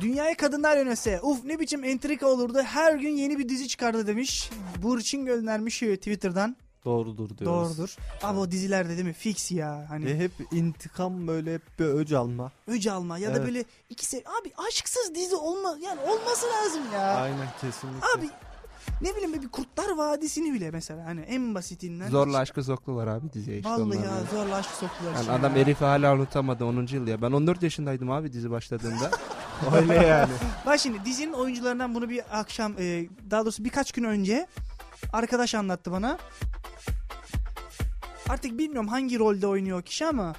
B: Dünyayı kadınlar yönetse uf ne biçim entrika olurdu her gün yeni bir dizi çıkardı demiş. Burçin göndermiş Twitter'dan.
E: Doğrudur diyoruz.
B: Doğrudur. Abi o dizilerde değil mi fix ya hani
E: E hep intikam böyle hep bir öc alma.
B: öc alma ya da
E: Evet.
B: böyle ikisi abi aşksız dizi olma yani olması lazım ya.
E: Aynen kesinlikle.
B: Abi ne bileyim bir Kurtlar Vadisi'ni bile mesela hani en basitinden.
D: Zorla aşkı soktular abi diziye işte
B: Vallahi
D: onlar
B: ya
D: böyle.
B: zorla aşk soktular.
D: Yani adam
B: ya.
D: Elif'i hala unutamadı 10. yıl ya. Ben 14 yaşındaydım abi dizi başladığında. (laughs) Öyle yani.
B: Bak şimdi dizinin oyuncularından bunu bir akşam e, daha doğrusu birkaç gün önce arkadaş anlattı bana. Artık bilmiyorum hangi rolde oynuyor kişi ama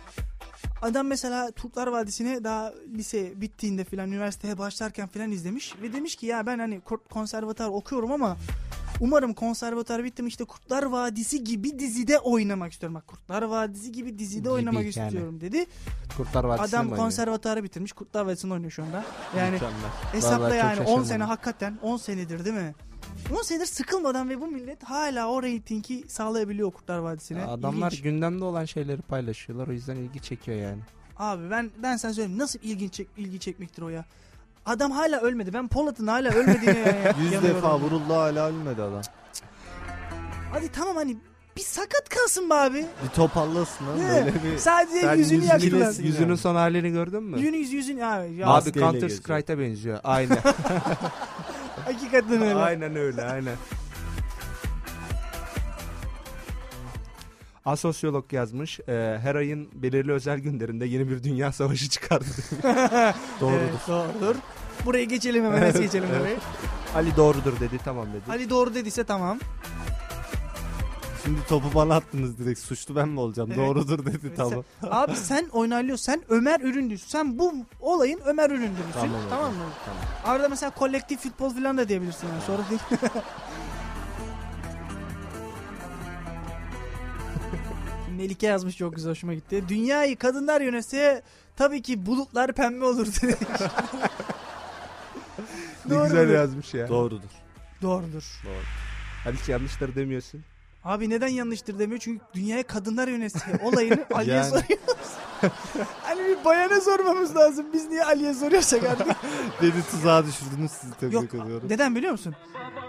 B: adam mesela Turklar Vadisi'ni daha lise bittiğinde filan üniversiteye başlarken filan izlemiş ve demiş ki ya ben hani konservatuar okuyorum ama umarım konservatuar bittim işte Kurtlar Vadisi gibi dizide oynamak istiyorum. Bak Kurtlar Vadisi gibi dizide
D: Gibi
B: oynamak
D: yani.
B: istiyorum dedi.
D: Kurtlar Vadisi'nde mi
B: Adam konservatuarı bitirmiş. Kurtlar Vadisi'nde oynuyor şu anda. Yani
E: Mükemmel.
B: Hesapla
D: Vallahi
B: yani 10
D: şaşırdım.
B: sene hakikaten 10 senedir değil mi? 10 senedir sıkılmadan ve bu millet hala o reytingi sağlayabiliyor Kurtlar Vadisi'ne.
D: Ya Adamlar
B: İlginç.
D: gündemde olan şeyleri paylaşıyorlar. O yüzden ilgi çekiyor yani.
B: Abi ben ben sana söyleyeyim nasıl ilgi, çek, ilgi çekmektir o ya. Adam hala ölmedi. Ben Polat'ın hala ölmediğine yani. (laughs)
E: Yüz defa vuruldu hala ölmedi adam.
B: Hadi tamam hani bir sakat kalsın be abi.
E: Bir toparlasın lan
B: Ne?
E: böyle bir.
B: Sadece
E: Sen
B: yüzünü
E: yüzünü
B: yaktılar.
D: Yüzünün
E: yani.
D: son halini gördün mü?
B: Yüzünü ya. ya
D: Abi
E: Maskeyle
D: Counter. Strike'a benziyor. Aynen. (laughs)
B: hakikaten öyle.
D: aynen öyle aynen. Asosyolog yazmış. e, her ayın belirli özel günlerinde yeni bir dünya savaşı çıkardı. (laughs)
E: Doğrudur.
B: Evet, doğrudur. Buraya geçelim hemen. Nasıl geçelim burayı?
D: Ali doğrudur dedi tamam dedi.
B: Ali doğru dediyse tamam.
E: Şimdi topu bana attınız direkt. Suçlu ben mi olacağım?
B: Evet.
E: Doğrudur dedi tamam.
B: Abi sen onaylıyorsun. Sen Ömer Üründüsün. Sen bu olayın Ömer Üründüsün.
E: Tamam
B: Tamam,
E: hocam,
B: mı?
E: tamam.
B: Arada mesela kolektif futbol falan da diyebilirsin yani. Sonra değil. (laughs) Melike yazmış çok güzel hoşuma gitti. Dünyayı kadınlar yönetse tabii ki bulutlar pembe olur demiş.
D: Ne
B: Doğru
D: güzel yazmış ya.
E: Doğrudur.
B: Doğrudur.
D: Hadi hiç yanlışları demiyorsun.
B: Abi neden yanlıştır demiyor? Çünkü dünyaya kadınlar yönetse olayını (laughs) Ali'ye
E: Yani.
B: soruyoruz. (laughs) hani bir bayana sormamız lazım. Biz niye Ali'ye soruyorsak artık. (laughs)
E: Beni tuzağa düşürdünüz sizi tebrik
B: Yok
E: ediyorum.
B: neden biliyor musun?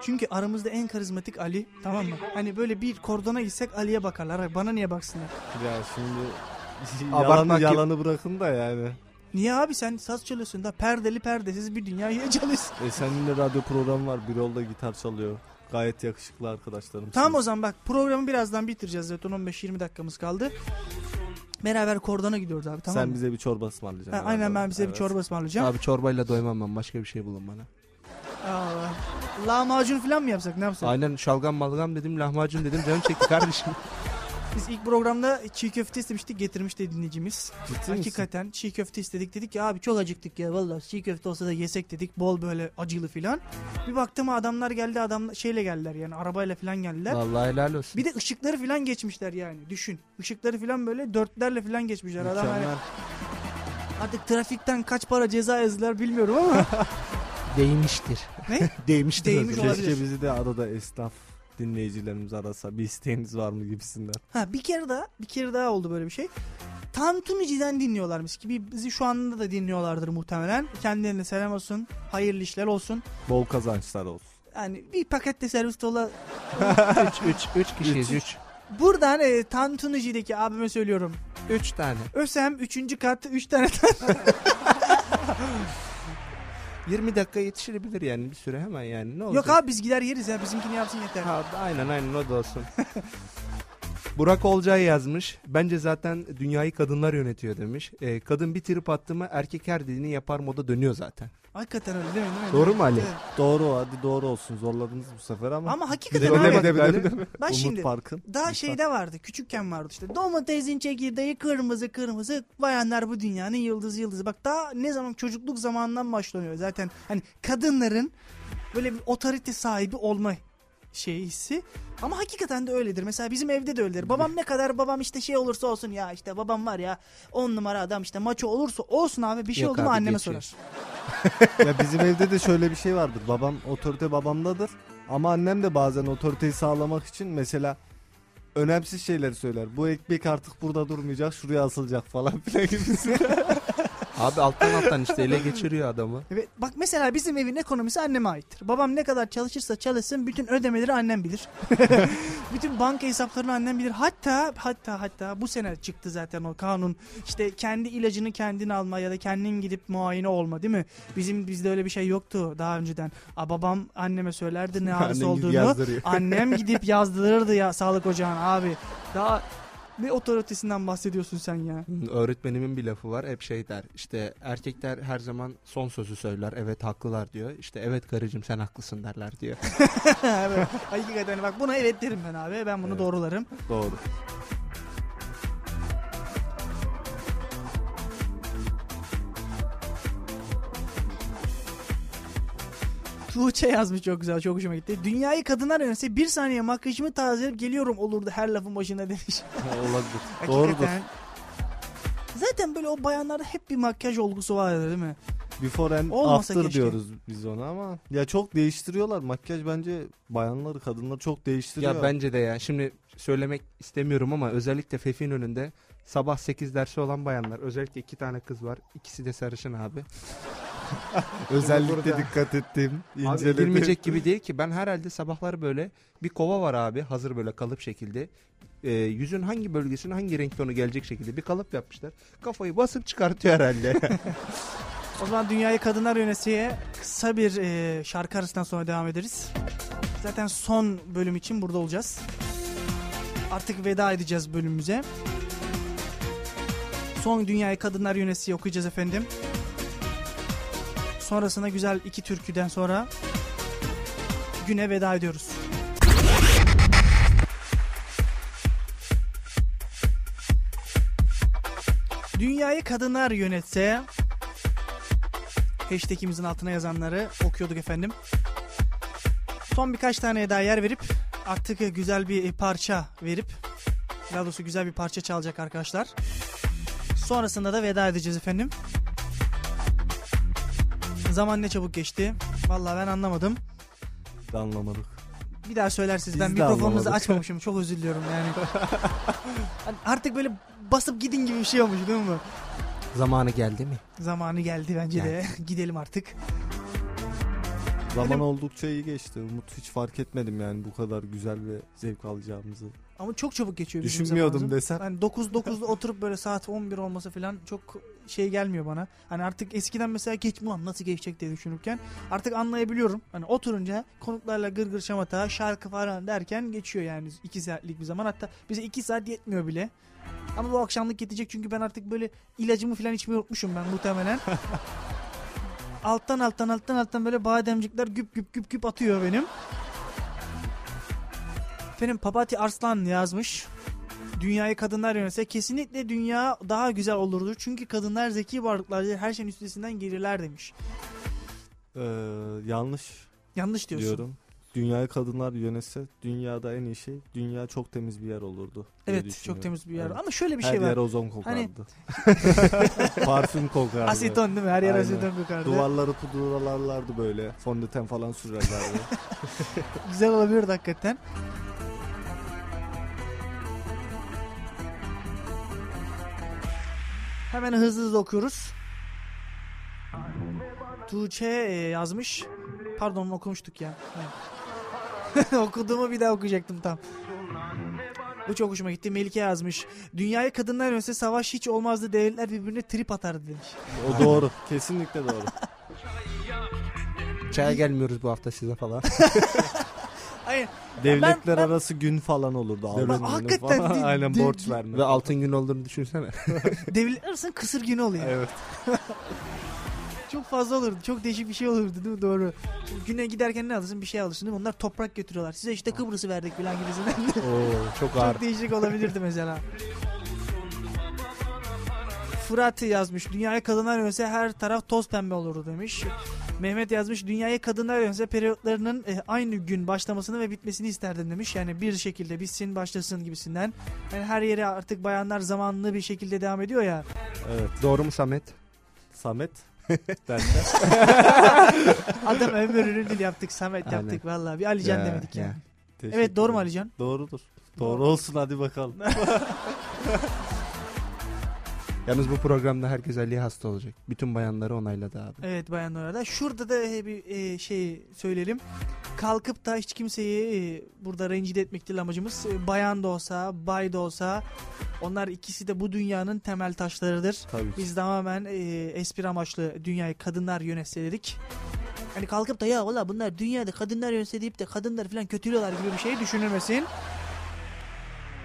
B: Çünkü aramızda en karizmatik Ali tamam mı? Hani böyle bir kordona gitsek Ali'ye bakarlar. Bana niye baksınlar?
E: Ya şimdi yalanı, yalanı bırakın da yani.
B: Niye abi sen saz çalıyorsun da perdeli perdesiz bir dünyayı çalıyorsun.
E: E senin de radyo programı var. Bir yolda gitar çalıyor. Gayet yakışıklı arkadaşlarım.
B: Tamam o zaman bak programı birazdan bitireceğiz zaten 15-20 dakikamız kaldı. Beraber kordona gidiyoruz abi tamam
E: Sen
B: mı?
E: bize bir çorba ısmarlayacaksın.
B: Ha, aynen ben bize bir
E: Evet.
B: çorba ısmarlayacağım.
D: Abi çorbayla doymam ben. Başka bir şey bulun bana.
B: Aa, lahmacun falan mı yapsak ne yapsak?
D: Aynen şalgam malgam dedim lahmacun dedim canım çekti kardeşim. (laughs)
B: Biz ilk programda çiğ köfte istemiştik getirmişti dinleyicimiz.
E: Ciddi misin?
B: Hakikaten çiğ köfte istedik dedik ya abi çok acıktık ya vallahi çiğ köfte olsa da yesek dedik bol böyle acılı filan. Bir baktım adamlar geldi adam şeyle geldiler yani arabayla filan geldiler.
D: Vallahi helal olsun.
B: Bir de ışıkları filan geçmişler yani düşün. Işıkları filan böyle dörtlerle filan geçmişler. Adam hani artık trafikten kaç para ceza yazdılar bilmiyorum ama. (laughs)
D: Değmiştir.
B: Ne? (laughs)
D: Değmiştir.
B: Değmiş olabilir.
E: Keşke bizi de arada esnaf dinleyicilerimiz arasa bir isteğiniz var mı gibisinden.
B: ha bir kere daha bir kere daha oldu böyle bir şey. Tantunici'den dinliyorlarmış ki bizi şu anda da dinliyorlardır muhtemelen. Kendilerine selam olsun. Hayırlı işler olsun.
E: Bol kazançlar olsun.
B: Yani bir pakette servis dola
D: 3 3 3 kişiyiz 3.
B: Buradan e, Tantunici'deki abime söylüyorum.
D: 3 tane.
B: Ösem 3. kat 3 tane (laughs)
D: 20 dakika yetişebilir yani bir süre hemen yani ne olacak?
B: Yok abi biz gider yeriz ya bizimkini yapsın yeter.
D: Ha, aynen aynen o da olsun. (laughs) Burak Olcay yazmış. Bence zaten dünyayı kadınlar yönetiyor demiş. Ee, kadın bir trip attı mı erkek her dediğini yapar moda dönüyor zaten.
B: Hakikaten öyle değil mi? Değil mi?
D: Doğru mu Ali?
B: Evet.
E: Doğru hadi doğru olsun zorladınız bu sefer ama.
B: Ama hakikaten
D: Öyle
B: abi.
D: mi de- öyle mi?
B: Bak
E: Umut
B: şimdi
E: Park'ın.
B: daha
E: Lütfen.
B: şeyde vardı küçükken vardı işte domatesin çekirdeği kırmızı kırmızı bayanlar bu dünyanın yıldızı yıldızı. Bak daha ne zaman çocukluk zamanından başlanıyor zaten hani kadınların böyle bir otorite sahibi olma şeyi hissi. Ama hakikaten de öyledir. Mesela bizim evde de öyledir. Babam ne kadar babam işte şey olursa olsun ya işte babam var ya on numara adam işte maço olursa olsun abi bir şey
D: Yok
B: oldu mu
D: abi,
B: anneme
D: geçiyor.
B: sorar. (laughs)
E: ya bizim evde de şöyle bir şey vardır. Babam otorite babamdadır. Ama annem de bazen otoriteyi sağlamak için mesela önemsiz şeyleri söyler. Bu ekmek artık burada durmayacak, şuraya asılacak falan filan gibisi. (laughs)
D: Abi alttan alttan işte ele geçiriyor adamı.
B: Evet, bak mesela bizim evin ekonomisi anneme aittir. Babam ne kadar çalışırsa çalışsın bütün ödemeleri annem bilir. (laughs) bütün banka hesaplarını annem bilir. Hatta hatta hatta bu sene çıktı zaten o kanun. İşte kendi ilacını kendin alma ya da kendin gidip muayene olma değil mi? Bizim bizde öyle bir şey yoktu daha önceden. A, babam anneme söylerdi ne (laughs) ağrısı olduğunu. Annem gidip yazdırırdı ya sağlık ocağına abi. Daha ne otoritesinden bahsediyorsun sen ya?
D: Öğretmenimin bir lafı var hep şey der işte erkekler her zaman son sözü söyler evet haklılar diyor işte evet karıcığım sen haklısın derler diyor. (laughs)
B: evet. Hakikaten bak buna evet derim ben abi. Ben bunu
E: Evet.
B: doğrularım.
E: Doğru.
B: Tuğçe yazmış çok güzel çok hoşuma gitti. Dünyayı kadınlar yönetse bir saniye makyajımı tazeleyip geliyorum olurdu her lafın başında demiş. (laughs)
E: Olabilir. Doğrudur.
B: Zaten böyle o bayanlarda hep bir makyaj olgusu var değil mi?
E: Before and
B: Olmasa
E: after
B: keşke.
E: diyoruz biz ona ama ya çok değiştiriyorlar. Makyaj bence bayanları, kadınları çok değiştiriyor.
D: ya bence de ya şimdi söylemek istemiyorum ama özellikle Fefin önünde sabah 8 dersi olan bayanlar özellikle iki tane kız var ikisi de sarışın abi. (laughs)
E: özellikle dikkat ettim,
D: Abi
E: inceledim.
D: edilmeyecek gibi değil ki ben herhalde sabahları böyle bir kova var abi hazır böyle kalıp şekilde. Ee, yüzün hangi bölgesine hangi renk tonu gelecek şekilde bir kalıp yapmışlar. Kafayı basıp çıkartıyor herhalde. (laughs)
B: O zaman Dünyayı Kadınlar Yönetseye kısa bir e, şarkı arasından sonra devam ederiz. Zaten son bölüm için burada olacağız. Artık veda edeceğiz bölümümüze. Son Dünyayı Kadınlar Yönetseye okuyacağız efendim. Sonrasında güzel iki türküden sonra güne veda ediyoruz. Dünyayı kadınlar yönetse hashtagimizin altına yazanları okuyorduk efendim. Son birkaç tane daha yer verip artık güzel bir parça verip daha doğrusu güzel bir parça çalacak arkadaşlar. Sonrasında da veda edeceğiz efendim. Zaman ne çabuk geçti. Vallahi ben anlamadım.
E: de anlamadık.
B: Bir daha söylersiniz. Ben
E: Biz de
B: mikrofonunuzu
E: anlamadık.
B: açmamışım. Çok özür diliyorum yani. (laughs) Hani artık böyle basıp gidin gibi bir şey olmuş değil mi?
D: Zamanı geldi mi?
B: Zamanı geldi bence de. (laughs) Gidelim artık.
E: Zaman
B: Benim-
E: oldukça iyi geçti. Umut hiç fark etmedim yani bu kadar güzel ve zevk alacağımızı.
B: Ama çok çabuk geçiyor bizim
E: Düşünmüyordum
B: zamanımız.
E: desem.
B: Hani 9 9'da (laughs) oturup böyle saat 11 olması falan çok şey gelmiyor bana. Hani artık eskiden mesela geç mi lan nasıl geçecek diye düşünürken artık anlayabiliyorum. Hani oturunca konuklarla gırgır şamata şarkı falan derken geçiyor yani 2 saatlik bir zaman. Hatta bize 2 saat yetmiyor bile. Ama bu akşamlık yetecek çünkü ben artık böyle ilacımı falan içmeyi unutmuşum ben muhtemelen. (laughs) alttan alttan alttan alttan böyle bademcikler güp güp güp güp atıyor benim. Efendim Papati Arslan yazmış. Dünyayı kadınlar yönetse kesinlikle dünya daha güzel olurdu. Çünkü kadınlar zeki varlıklardır. Her şeyin üstesinden gelirler demiş.
E: Ee, yanlış
B: Yanlış diyorsun.
E: diyorum. Dünyayı kadınlar yönetse dünyada en iyi şey dünya çok temiz bir yer olurdu.
B: Evet çok temiz bir yer.
E: Evet.
B: Ama şöyle bir
E: Her
B: şey
E: yer
B: var.
E: ozon kokardı.
B: Hani- (laughs)
E: Parfüm kokardı.
B: Aseton değil mi? Her yer
E: Aynen.
B: aseton kokardı.
E: Duvarları pudurlarlardı böyle. Fondöten falan sürerlerdi. (laughs)
B: Güzel olabilirdi hakikaten. Hemen hızlı hızlı okuyoruz. Tuğçe e, yazmış. Pardon okumuştuk ya. Evet. (laughs) Okuduğumu bir daha okuyacaktım tam. Bu çok hoşuma gitti. Melike yazmış. Dünyaya kadınlar yönelse savaş hiç olmazdı. Devletler birbirine trip atardı demiş.
E: o doğru. Kesinlikle doğru.
D: Çaya gelmiyoruz bu hafta size falan. (laughs)
B: Hayır.
E: Devletler
B: ben-
E: arası gün falan olurdu.
D: Devlet-
B: Hakikaten
E: falan.
B: di-
E: Aynen
B: di-
E: borç verme.
D: Ve altın gün olduğunu düşünsene. (laughs)
B: Devletler arasında kısır günü oluyor.
E: Evet. (laughs)
B: Çok fazla olurdu. Çok değişik bir şey olurdu değil mi? Doğru. Güne giderken ne alırsın? Bir şey alırsın değil mi? Onlar toprak götürüyorlar. Size işte Kıbrıs'ı verdik falan gibisinden. (laughs)
D: Oo, çok ağır.
B: Çok değişik olabilirdi mesela. Fırat yazmış. Dünyaya kadınlar yönelse her taraf toz pembe olurdu demiş. Mehmet yazmış. Dünyaya kadınlar yönelse periyotlarının e, aynı gün başlamasını ve bitmesini isterdim demiş. Yani bir şekilde bitsin başlasın gibisinden. Yani her yere artık bayanlar zamanlı bir şekilde devam ediyor ya.
E: Evet.
D: Doğru mu Samet?
E: Samet (laughs) derken. (laughs)
B: Adam ömrünü dil yaptık. Samet
D: Aynen.
B: yaptık vallahi. Bir Alican
D: Ya,
B: demedik
D: ya.
B: yani. Evet doğru mu. Alican?
E: Doğrudur. Doğru olsun hadi bakalım. (laughs)
D: Yalnız bu programda her güzelliğe hasta olacak. Bütün bayanları onayladı abi.
B: Evet bayan orada. Şurada da bir e, şey söyleyelim. Kalkıp da hiç kimseyi e, burada rencide etmek değil amacımız. E, bayan da olsa, bay da olsa onlar ikisi de bu dünyanın temel taşlarıdır.
E: Tabii ki.
B: Biz tamamen e, espri amaçlı dünyayı kadınlar yönetse dedik. Hani kalkıp da ya valla bunlar dünyada kadınlar yönetse deyip de kadınlar falan kötülüyorlar gibi bir şey düşünülmesin.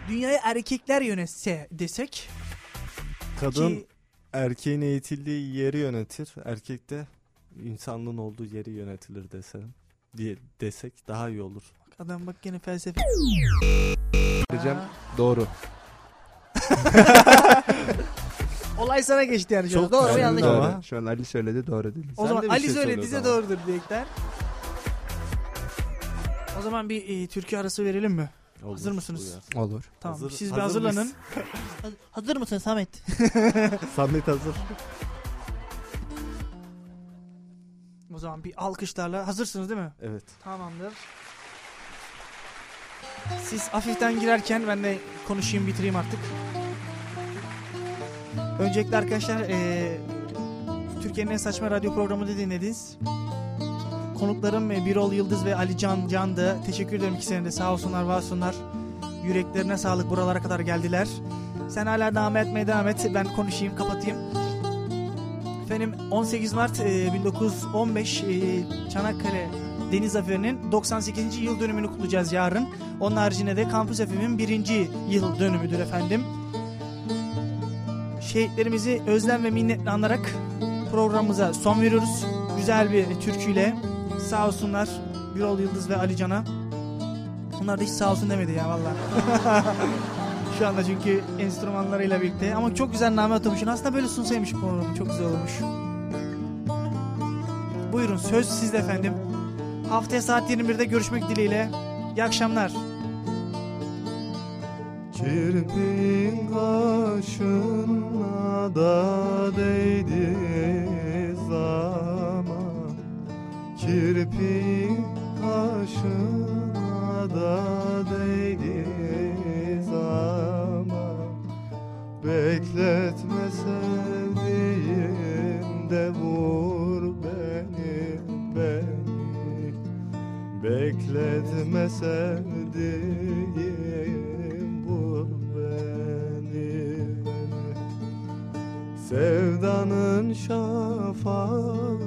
B: Dünyayı erkekler yönetse desek
E: Kadın
B: ki
E: erkeğin eğitildiği yeri yönetir. Erkek de insanlığın olduğu yeri yönetilir desem diye desek daha iyi olur.
B: adam bak gene felsefe.
D: Diyeceğim doğru. (laughs)
B: Olay sana geçti yani.
E: Çok
B: Doğru mu yanlış mı?
D: Şu an Ali söyledi doğru değil.
B: O
E: Sen
B: zaman
E: de bir
B: Ali
E: şey
B: söylediyse doğrudur diyerekten. O zaman bir e, türkü arası verelim mi?
E: Olur,
B: Hazır mısınız?
E: uyar.
D: Olur.
B: Tamam.
E: Hazır-
B: siz bir
E: hazır
B: hazırlanın.
E: mıyız?
B: Ha- (laughs) Hazır mısın Samet? (laughs)
E: Samet hazır.
B: O zaman bir alkışlarla hazırsınız değil mi?
E: Evet.
B: Tamamdır. Siz hafiften girerken ben de konuşayım bitireyim artık. Öncelikle arkadaşlar eee, Türkiye'nin en saçma radyo programını dinlediniz. Konuklarım e, Birol Yıldız ve Ali Can Can'dı. Teşekkür ederim ikisine de sağ olsunlar var olsunlar. Yüreklerine sağlık buralara kadar geldiler. Sen hala devam etmeye devam et. Ben konuşayım kapatayım. Efendim 18 Mart e, 1915 e, Çanakkale Deniz Zaferi'nin 98. yıl dönümünü kutlayacağız yarın. Onun haricinde de Kampüs FM'in birinci yıl dönümüdür efendim. Şehitlerimizi özlem ve minnetle anarak programımıza son veriyoruz. Güzel bir türküyle sağ olsunlar Birol Yıldız ve Ali Can'a. Onlar da hiç sağ olsun demedi ya valla. (laughs) Şu anda çünkü enstrümanlarıyla birlikte. Ama çok güzel name atılmışsın. Aslında böyle sunsaymış programı. Çok güzel olmuş. Buyurun söz sizde efendim. Haftaya saat 21'de görüşmek dileğiyle. İyi akşamlar.
E: Kirpin kaşına da değdi zaman Kirpin kirpiğin taşına da değiliz ama Bekletme sevdiğim de vur beni, beni. Bekletme sevdiğim vur beni, beni Sevdanın şafağı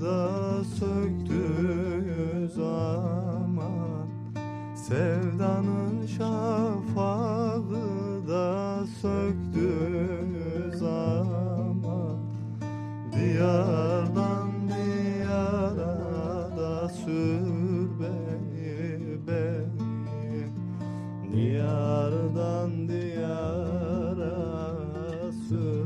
E: da söktüğü Sevdanın şafağı da söktüğü zaman Diyardan diyara da sür beni, beni Diyardan diyara sür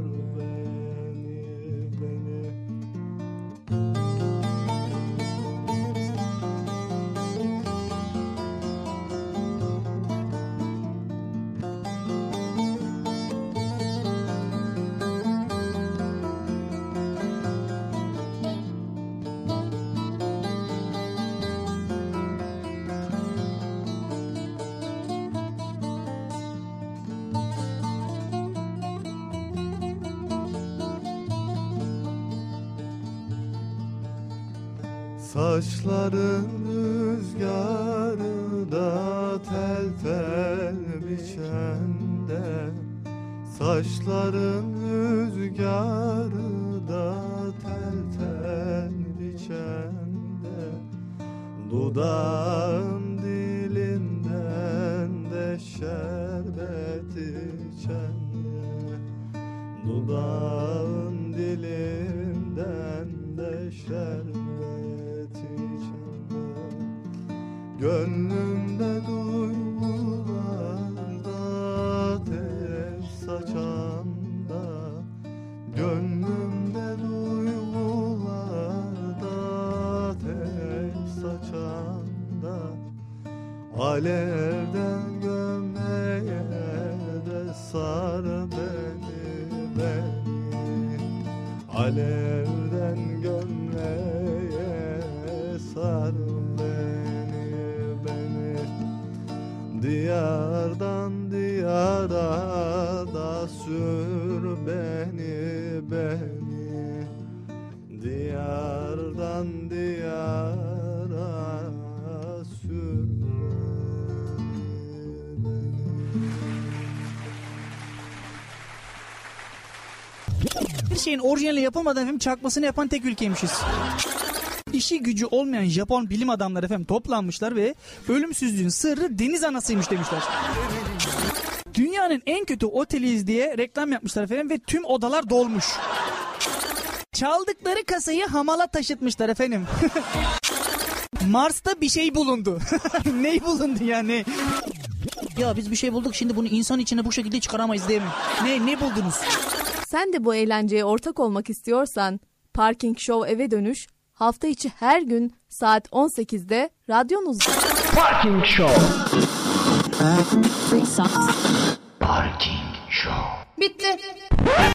E: Saçların rüzgarı da tel tel biçende. Saçların rüzgarı da tel tel biçende. Dudağın dilinden de şerbet içende. Dudağın
C: orijinali yapamadan efendim çakmasını yapan tek ülkeymişiz. İşi gücü olmayan Japon bilim adamları efendim toplanmışlar ve ölümsüzlüğün sırrı deniz anasıymış demişler. Dünyanın en kötü oteliyiz diye reklam yapmışlar efendim ve tüm odalar dolmuş. Çaldıkları kasayı hamala taşıtmışlar efendim. (laughs) Mars'ta bir şey bulundu. (laughs) Ney bulundu ya ne? Ya biz bir şey bulduk şimdi bunu insan içine bu şekilde çıkaramayız değil mi? Ne ne buldunuz?
G: Sen de bu eğlenceye ortak olmak istiyorsan Parking Show eve dönüş hafta içi her gün saat 18'de radyonuzda.
A: Parking Show.
G: Bitti.